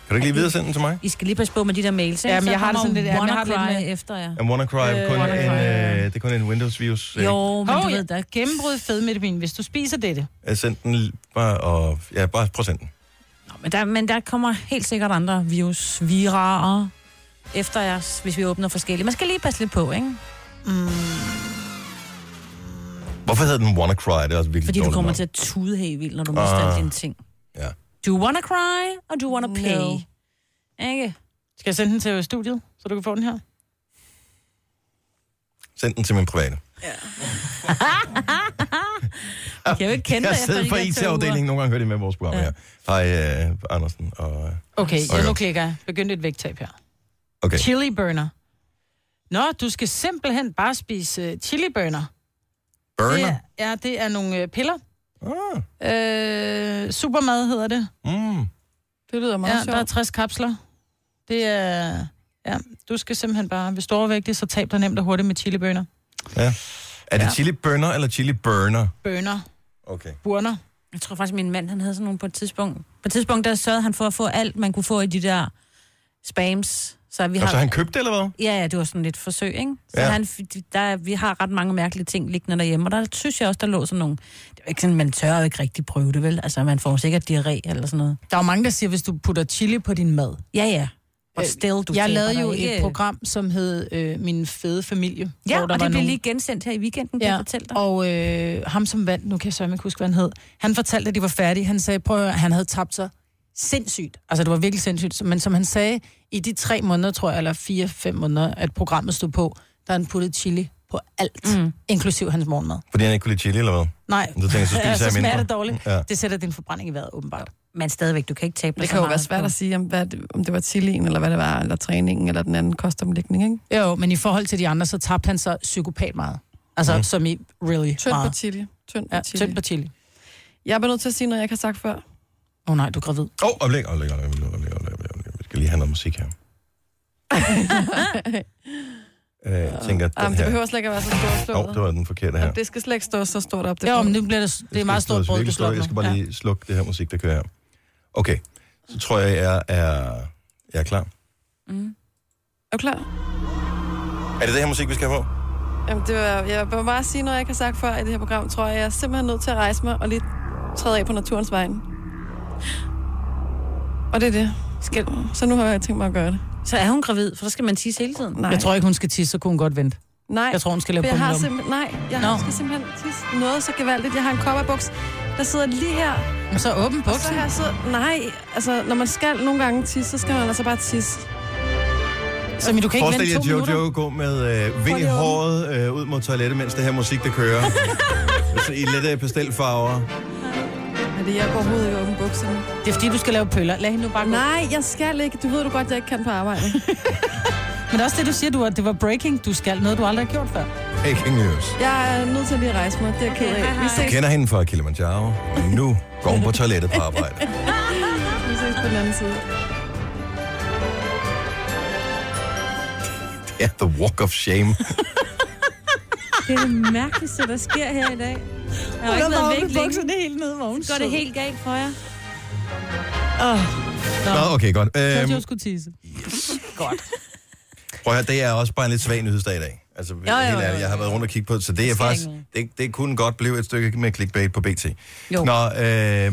Kan du ikke lige videresende den til mig? I skal lige passe på med de der mails, ikke? Ja, men Så jeg har det sådan lidt- ja, men jeg har det lidt med- efter jer. En WannaCry er kun, WannaCry. en, øh, det er kun en Windows-virus. ikke? Jo, men Hov, du ja. ved, der Gennembrud fedmetamin. Hvis du spiser dette. Jeg sendte den bare, og, ja, bare procenten. Nå, men der, men der kommer helt sikkert andre virus, virarer efter jer, hvis vi åbner forskellige. Man skal lige passe lidt på, ikke? Hvorfor hedder den WannaCry? Det er også virkelig Fordi du kommer navn. til at tude helt vildt, når du mister alle dine ting. Ja. Do you wanna cry, or do you wanna play? No. Ikke? Skal jeg sende den til studiet, så du kan få den her? Send den til min private. Jeg kan jo ikke kende Jeg dig efter sidder de på IT-afdelingen. Nogle gange hører de med vores program her. Hej, uh, Andersen. Og, Okay, Okay. jeg nu klikker jeg. Begyndte et vægttab her. okay. Chili burner. Nå, du skal simpelthen bare spise uh, chili burner. Det Burner. er, ja, det er nogle uh, piller, Ah. Øh, supermad hedder det. Mm. Det lyder meget Ja, sjovt. der er 60 kapsler. Det er... Ja, du skal simpelthen bare... Hvis du er overvægtig, så tab dig nemt og hurtigt med chilibønner. Ja. Er det Ja. chili burner eller chili burner? Bønner. Okay. Burner. Jeg tror faktisk, min mand han havde sådan nogle på et tidspunkt. På et tidspunkt, der sørgede han for at få alt, man kunne få i de der spams. Så vi har... så han købte det, eller hvad? Ja, ja, det var sådan lidt forsøg, ikke? Så Ja. han, der, vi har ret mange mærkelige ting liggende derhjemme, og der synes jeg også, der lå sådan nogle... Det er jo ikke sådan, man tør jo ikke rigtig prøve det, vel? Altså, man får sikkert diarré eller sådan noget. Der er jo mange, der siger, hvis du putter chili på din mad. Ja, ja. Og Øh, still, du jeg lavede jo ikke. et program, som hed øh, Min fede familie. Ja, hvor der og var det blev nogle- lige gensendt her i weekenden, kan Ja, jeg fortælle dig. og øh, ham som vandt, nu kan jeg så ikke huske, hvad han hed, han fortalte, at de var færdige. Han sagde, prøv at høre, han havde tabt sig sindssygt. Altså, det var virkelig sindssygt. Men som han sagde, i de tre måneder, tror jeg, eller fire-fem måneder, at programmet stod på, der han puttet chili på alt, mm. inklusiv hans morgenmad. Fordi han ikke kunne lide chili, eller hvad? Nej, Så tænker så spiser ja, så smager mindre. det dårligt. Ja. Det sætter din forbrænding i vejret, åbenbart. Men stadigvæk, du kan ikke tabe Det kan jo være svært på- at sige, om, hvad, det- om det var chilien, eller hvad det var, eller træningen, eller den anden kostomlægning, ikke? Jo, men i forhold til de andre, så tabte han så psykopat meget. Altså, mm. som i really Tynd på meget. chili. Tynd på Ja, chili. tynd på chili. Jeg er nødt til at sige noget, jeg ikke har sagt før. Åh oh, nej, du er gravid. Åh, oh, oplæg, oplæg, oplæg, oplæg, oplæg, oplæg, oplæg. Vi skal lige have noget musik her. øh, jeg tænker, at den Jamen, det her... behøver slet ikke at være så stort Åh, slået. det var den forkerte her. Jamen, det skal slet ikke stå så stort op. Det Jo, men nu bliver det, det er meget stort brød, du slår. Jeg skal bare lige slukke det her musik, der kører her. Okay, så tror jeg, jeg er, jeg er klar. Er du klar? Er det det her musik, vi skal have på? Jamen, det var, jeg vil bare sige noget, jeg ikke har sagt før i det her program, tror jeg. Jeg er simpelthen nødt til at rejse mig og lige træde af på naturens vegne. Og det er det. Skal, så nu har jeg tænkt mig at gøre det. Så er hun gravid, for så skal man tisse hele tiden. Nej. Jeg tror ikke, hun skal tisse, så kunne hun godt vente. Nej, Jeg tror, hun skal lave jeg har simpelthen, nej, jeg Nå. har, skal simpelthen tisse noget så gevaldigt. Jeg har en kopperbuks, der sidder lige her. Men så åben Og så buksen. jeg så, nej, altså når man skal nogle gange tisse, så skal man altså bare tisse. Så men du kan ikke Forestil vente to Jojo minutter. gå med øh, vind i håret øh, ud mod toilettet, mens det her musik, der kører. så I lette pastelfarver. Men det er jeg går overhovedet ikke åbne bukserne. Det er fordi, du skal lave pøller. Lad hende nu bare gå. Nej, jeg skal ikke. Du ved du godt, jeg ikke kan på arbejde. Men det er også det, du siger, du, at det var breaking. Du skal noget, du aldrig har gjort før. Breaking news. Jeg er nødt til lige at rejse mig. Det er jeg ked af. Vi ses, Kender hende fra Kilimanjaro. Nu går hun på toilettet på arbejde. vi ses på den anden side. Ja, the walk of shame. Det er det mærkeligste, der sker her i dag. Jeg har ikke været væk længe. helt ned, hvor hun Går det helt galt for jer? Nå, okay, godt. Øhm, Jojo skulle tisse. prøv at høre, det er også bare en lidt svag nyhedsdag i dag. Altså, jo, jo, helt ærligt, jeg har været rundt og kigge på det, så det er faktisk, det, det kunne godt blive et stykke med clickbait på BT. Jo. Nå, øh,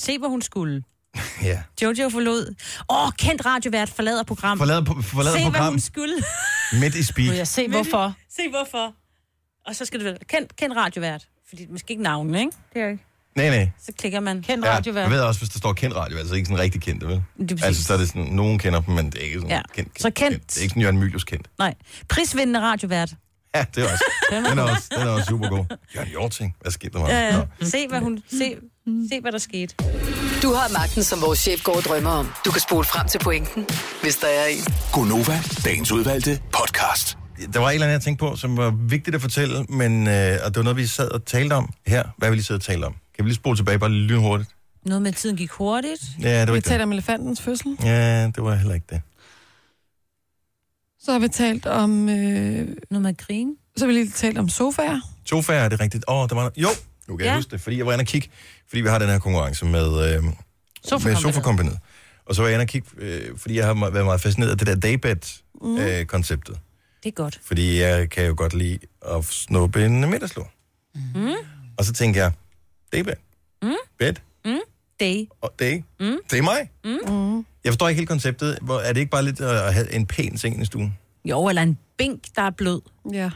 Se, hvor hun skulle. ja. Jojo forlod. Åh, kendt radiovært forlader program. Forlad, på- forlad Se, hvad program hun skulle. midt i speak. Må jeg se, hvorfor? Se, hvorfor. Og så skal det være kendt, kendt radiovært. Fordi måske ikke navnen, ikke? Det er ikke. Nej, nej. Så klikker man. Kendt Ja, radiovært. jeg ved også, hvis der står kendt radio, altså ikke sådan rigtig kendt, vel? Det er. Altså, så er det sådan, nogen kender dem, men det er ikke sådan Ja. kendt, Så kendt. Det er ikke sådan Jørgen Mylius kendt. Nej. Prisvindende radiovært. Ja, det er også. den, er også den er også super god. Jørgen Jorting, hvad skete der med Ja, ja. Se, hvad hun... Se, se, hvad der skete. Du har magten, som vores chef går og drømmer om. Du kan spole frem til pointen, hvis der er en. Gonova, dagens udvalgte podcast. Der var et eller andet, jeg tænkte på, som var vigtigt at fortælle, men, øh, og det var noget, vi sad og talte om her. Hvad vil I sidde og tale om? Kan vi lige spole tilbage bare lige hurtigt? Noget med, at tiden gik hurtigt. Ja, det var Vi ikke det. om elefantens fødsel. Ja, det var heller ikke det. Så har vi talt om... Øh, Noget med at grine. så har vi lige talt om sofaer. Sofaer, er det rigtigt? Åh, oh, der var Jo, nu kan ja. jeg huske det, fordi jeg var inde og kigge, fordi vi har den her konkurrence med, øh, med Sofakompaniet. Og så var jeg inde og kigge, øh, fordi jeg har været meget fascineret af det der daybed-konceptet. Det er godt. Fordi jeg kan jo godt lide at snuppe en middagslur. Mm. Og så tænker jeg, daybed, mm. bed Day. og day, mm. det er mig. Mm. Jeg forstår ikke helt konceptet. Hvor, er det ikke bare lidt at have en pæn seng i stuen? Jo, eller en bænk, der er blød. Ja.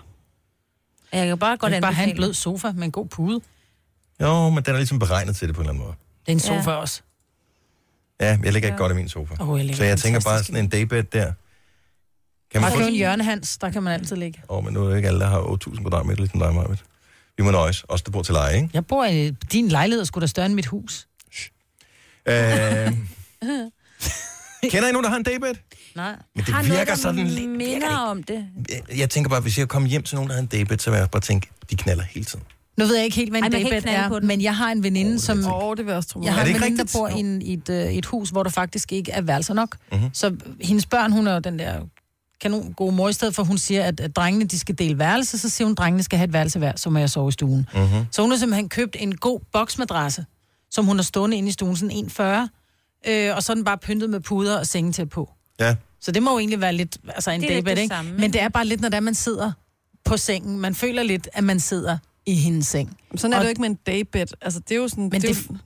Jeg kan bare godt kan bare have en blød sofa med en god pude. Jo, men den er ligesom beregnet til det på en eller anden måde. Det er en sofa Ja. også. Ja, jeg ligger ikke godt i min sofa. Åh, jeg så jeg tænker bare sådan en daybed der. Kan man Bare få... en hjørnehans, der kan man altid ligge. Åh, oh, men nu er det ikke alle, der har 8.000 kvadratmeter, ligesom dig, Marvitt. Vi må nøjes. Os, der bor til leje, ikke? Jeg bor i din lejlighed, skulle da større end mit hus. Øh... Kender I nogen, der har en daybed? Nej. Men det Har virker noget, der sådan lidt... minder om det. Jeg tænker bare, hvis jeg kommer hjem til nogen, der har en daybed, så vil jeg bare tænke, de knaller hele tiden. Nu ved jeg ikke helt, hvad en daybed er, men jeg har en veninde, som... Åh, oh, det vil jeg også tro. Jeg har Er en ikke veninde, der rigtigt? bor i, en, i et, øh, et hus, hvor der faktisk ikke er værelser nok. Mhm. Mm-hmm. Så hendes børn, hun er jo den der kanon gode mor, i stedet for hun siger, at, at drengene de skal dele værelse, så siger hun, at drengene skal have et værelse hver, så må jeg sove i stuen. Mhm. Mm-hmm. Så hun har simpelthen købt en god boksmadrasse, som hun har stående inde i stuen, sådan 1,40, øh, og så er den bare pyntet med puder og sengetæppe på. Ja. Så det må jo egentlig være lidt, altså en Det er lidt daybed, ikke? samme, Men det er bare lidt, når der man sidder på sengen. Man føler lidt, at man sidder i hendes seng. Sådan er Og- det jo ikke med en daybed. Altså, det er jo sådan... Men det, det- jo,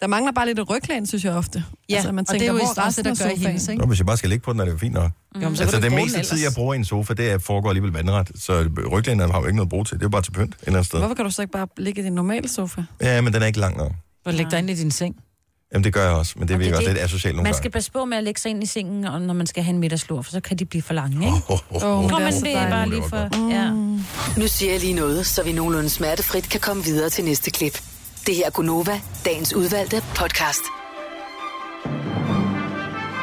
der mangler bare lidt et ryglæn, synes jeg ofte. Ja, altså, man og det er jo hvor i også resten af der gør sofaen? hendes, ikke? Nå, hvis jeg bare skal ligge på den, er det jo fint nok. Jo, men så Altså, det meste tid, jeg bruger i en sofa, det er, foregår alligevel vandret. Så ryglænderen har jo ikke noget at bruge til. Det er jo bare til pynt et eller andet sted. Hvorfor kan du så ikke bare ligge i din normale sofa? Ja, men den er ikke lang nok. Og læg dig ind i din seng. Jamen, det gør jeg også, men det det virker er også lidt asocialt nogle Man gange. skal passe på med at lægge sig ind i sengen, og når man skal have en middagslur, for så kan de blive for lange, ikke? Oh, oh, oh. Tror det er man, det er bare lige for... Ja. Nu siger jeg lige noget, så vi nogenlunde smertefrit kan komme videre til næste klip. Det her er Gunova, dagens udvalgte podcast.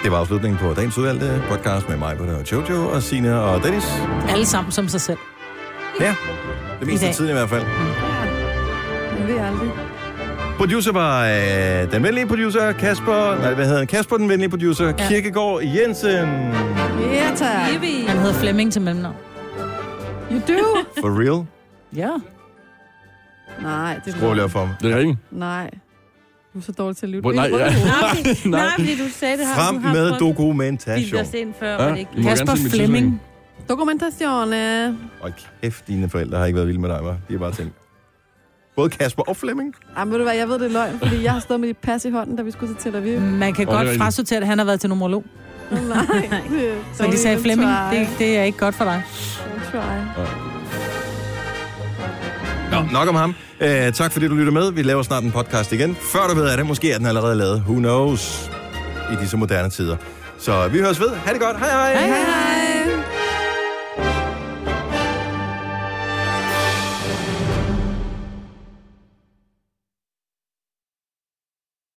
Det var afslutningen på dagens udvalgte podcast med mig, Britta og Jojo og Sina og Dennis. Alle sammen som sig selv. Ja, det meste af tiden i hvert fald. Man ved aldrig. Producer var øh, den venlige producer, Kasper... Nej, hvad hedder han? Kasper, den venlige producer, ja. Kirkegaard Jensen. Ja, tak. Han hedder Flemming til mellemnavn. You do? For real? Ja. Nej, det op for ham. Det er ikke. Nej. Du er så dårlig til at lytte. Hvor- nej, ja. Nej, fordi- nej, fordi du sagde, det har Frem har med dokumentation. Bildt os ind før, Ja, det ikke? Kasper Flemming. Dokumentatione. Og kæft, dine forældre har ikke været vilde med dig, hva'? De har bare tænkt. Både Kasper og Flemming. Ej, ved du hvad, jeg ved det er løgn, fordi jeg har stået med dit pas i hånden, da vi skulle til Tel Aviv. Man kan er godt frasortere, at han har været til numerolog. Nej. Så de sagde, Flemming, det, det er ikke godt for dig. Try. Nå, nok om ham. Uh, tak fordi du lytter med. Vi laver snart en podcast igen. Før du ved af det, måske er den allerede lavet. Who knows? I disse moderne tider. Så vi høres ved. Ha' det godt. Hej hej. hej, hej.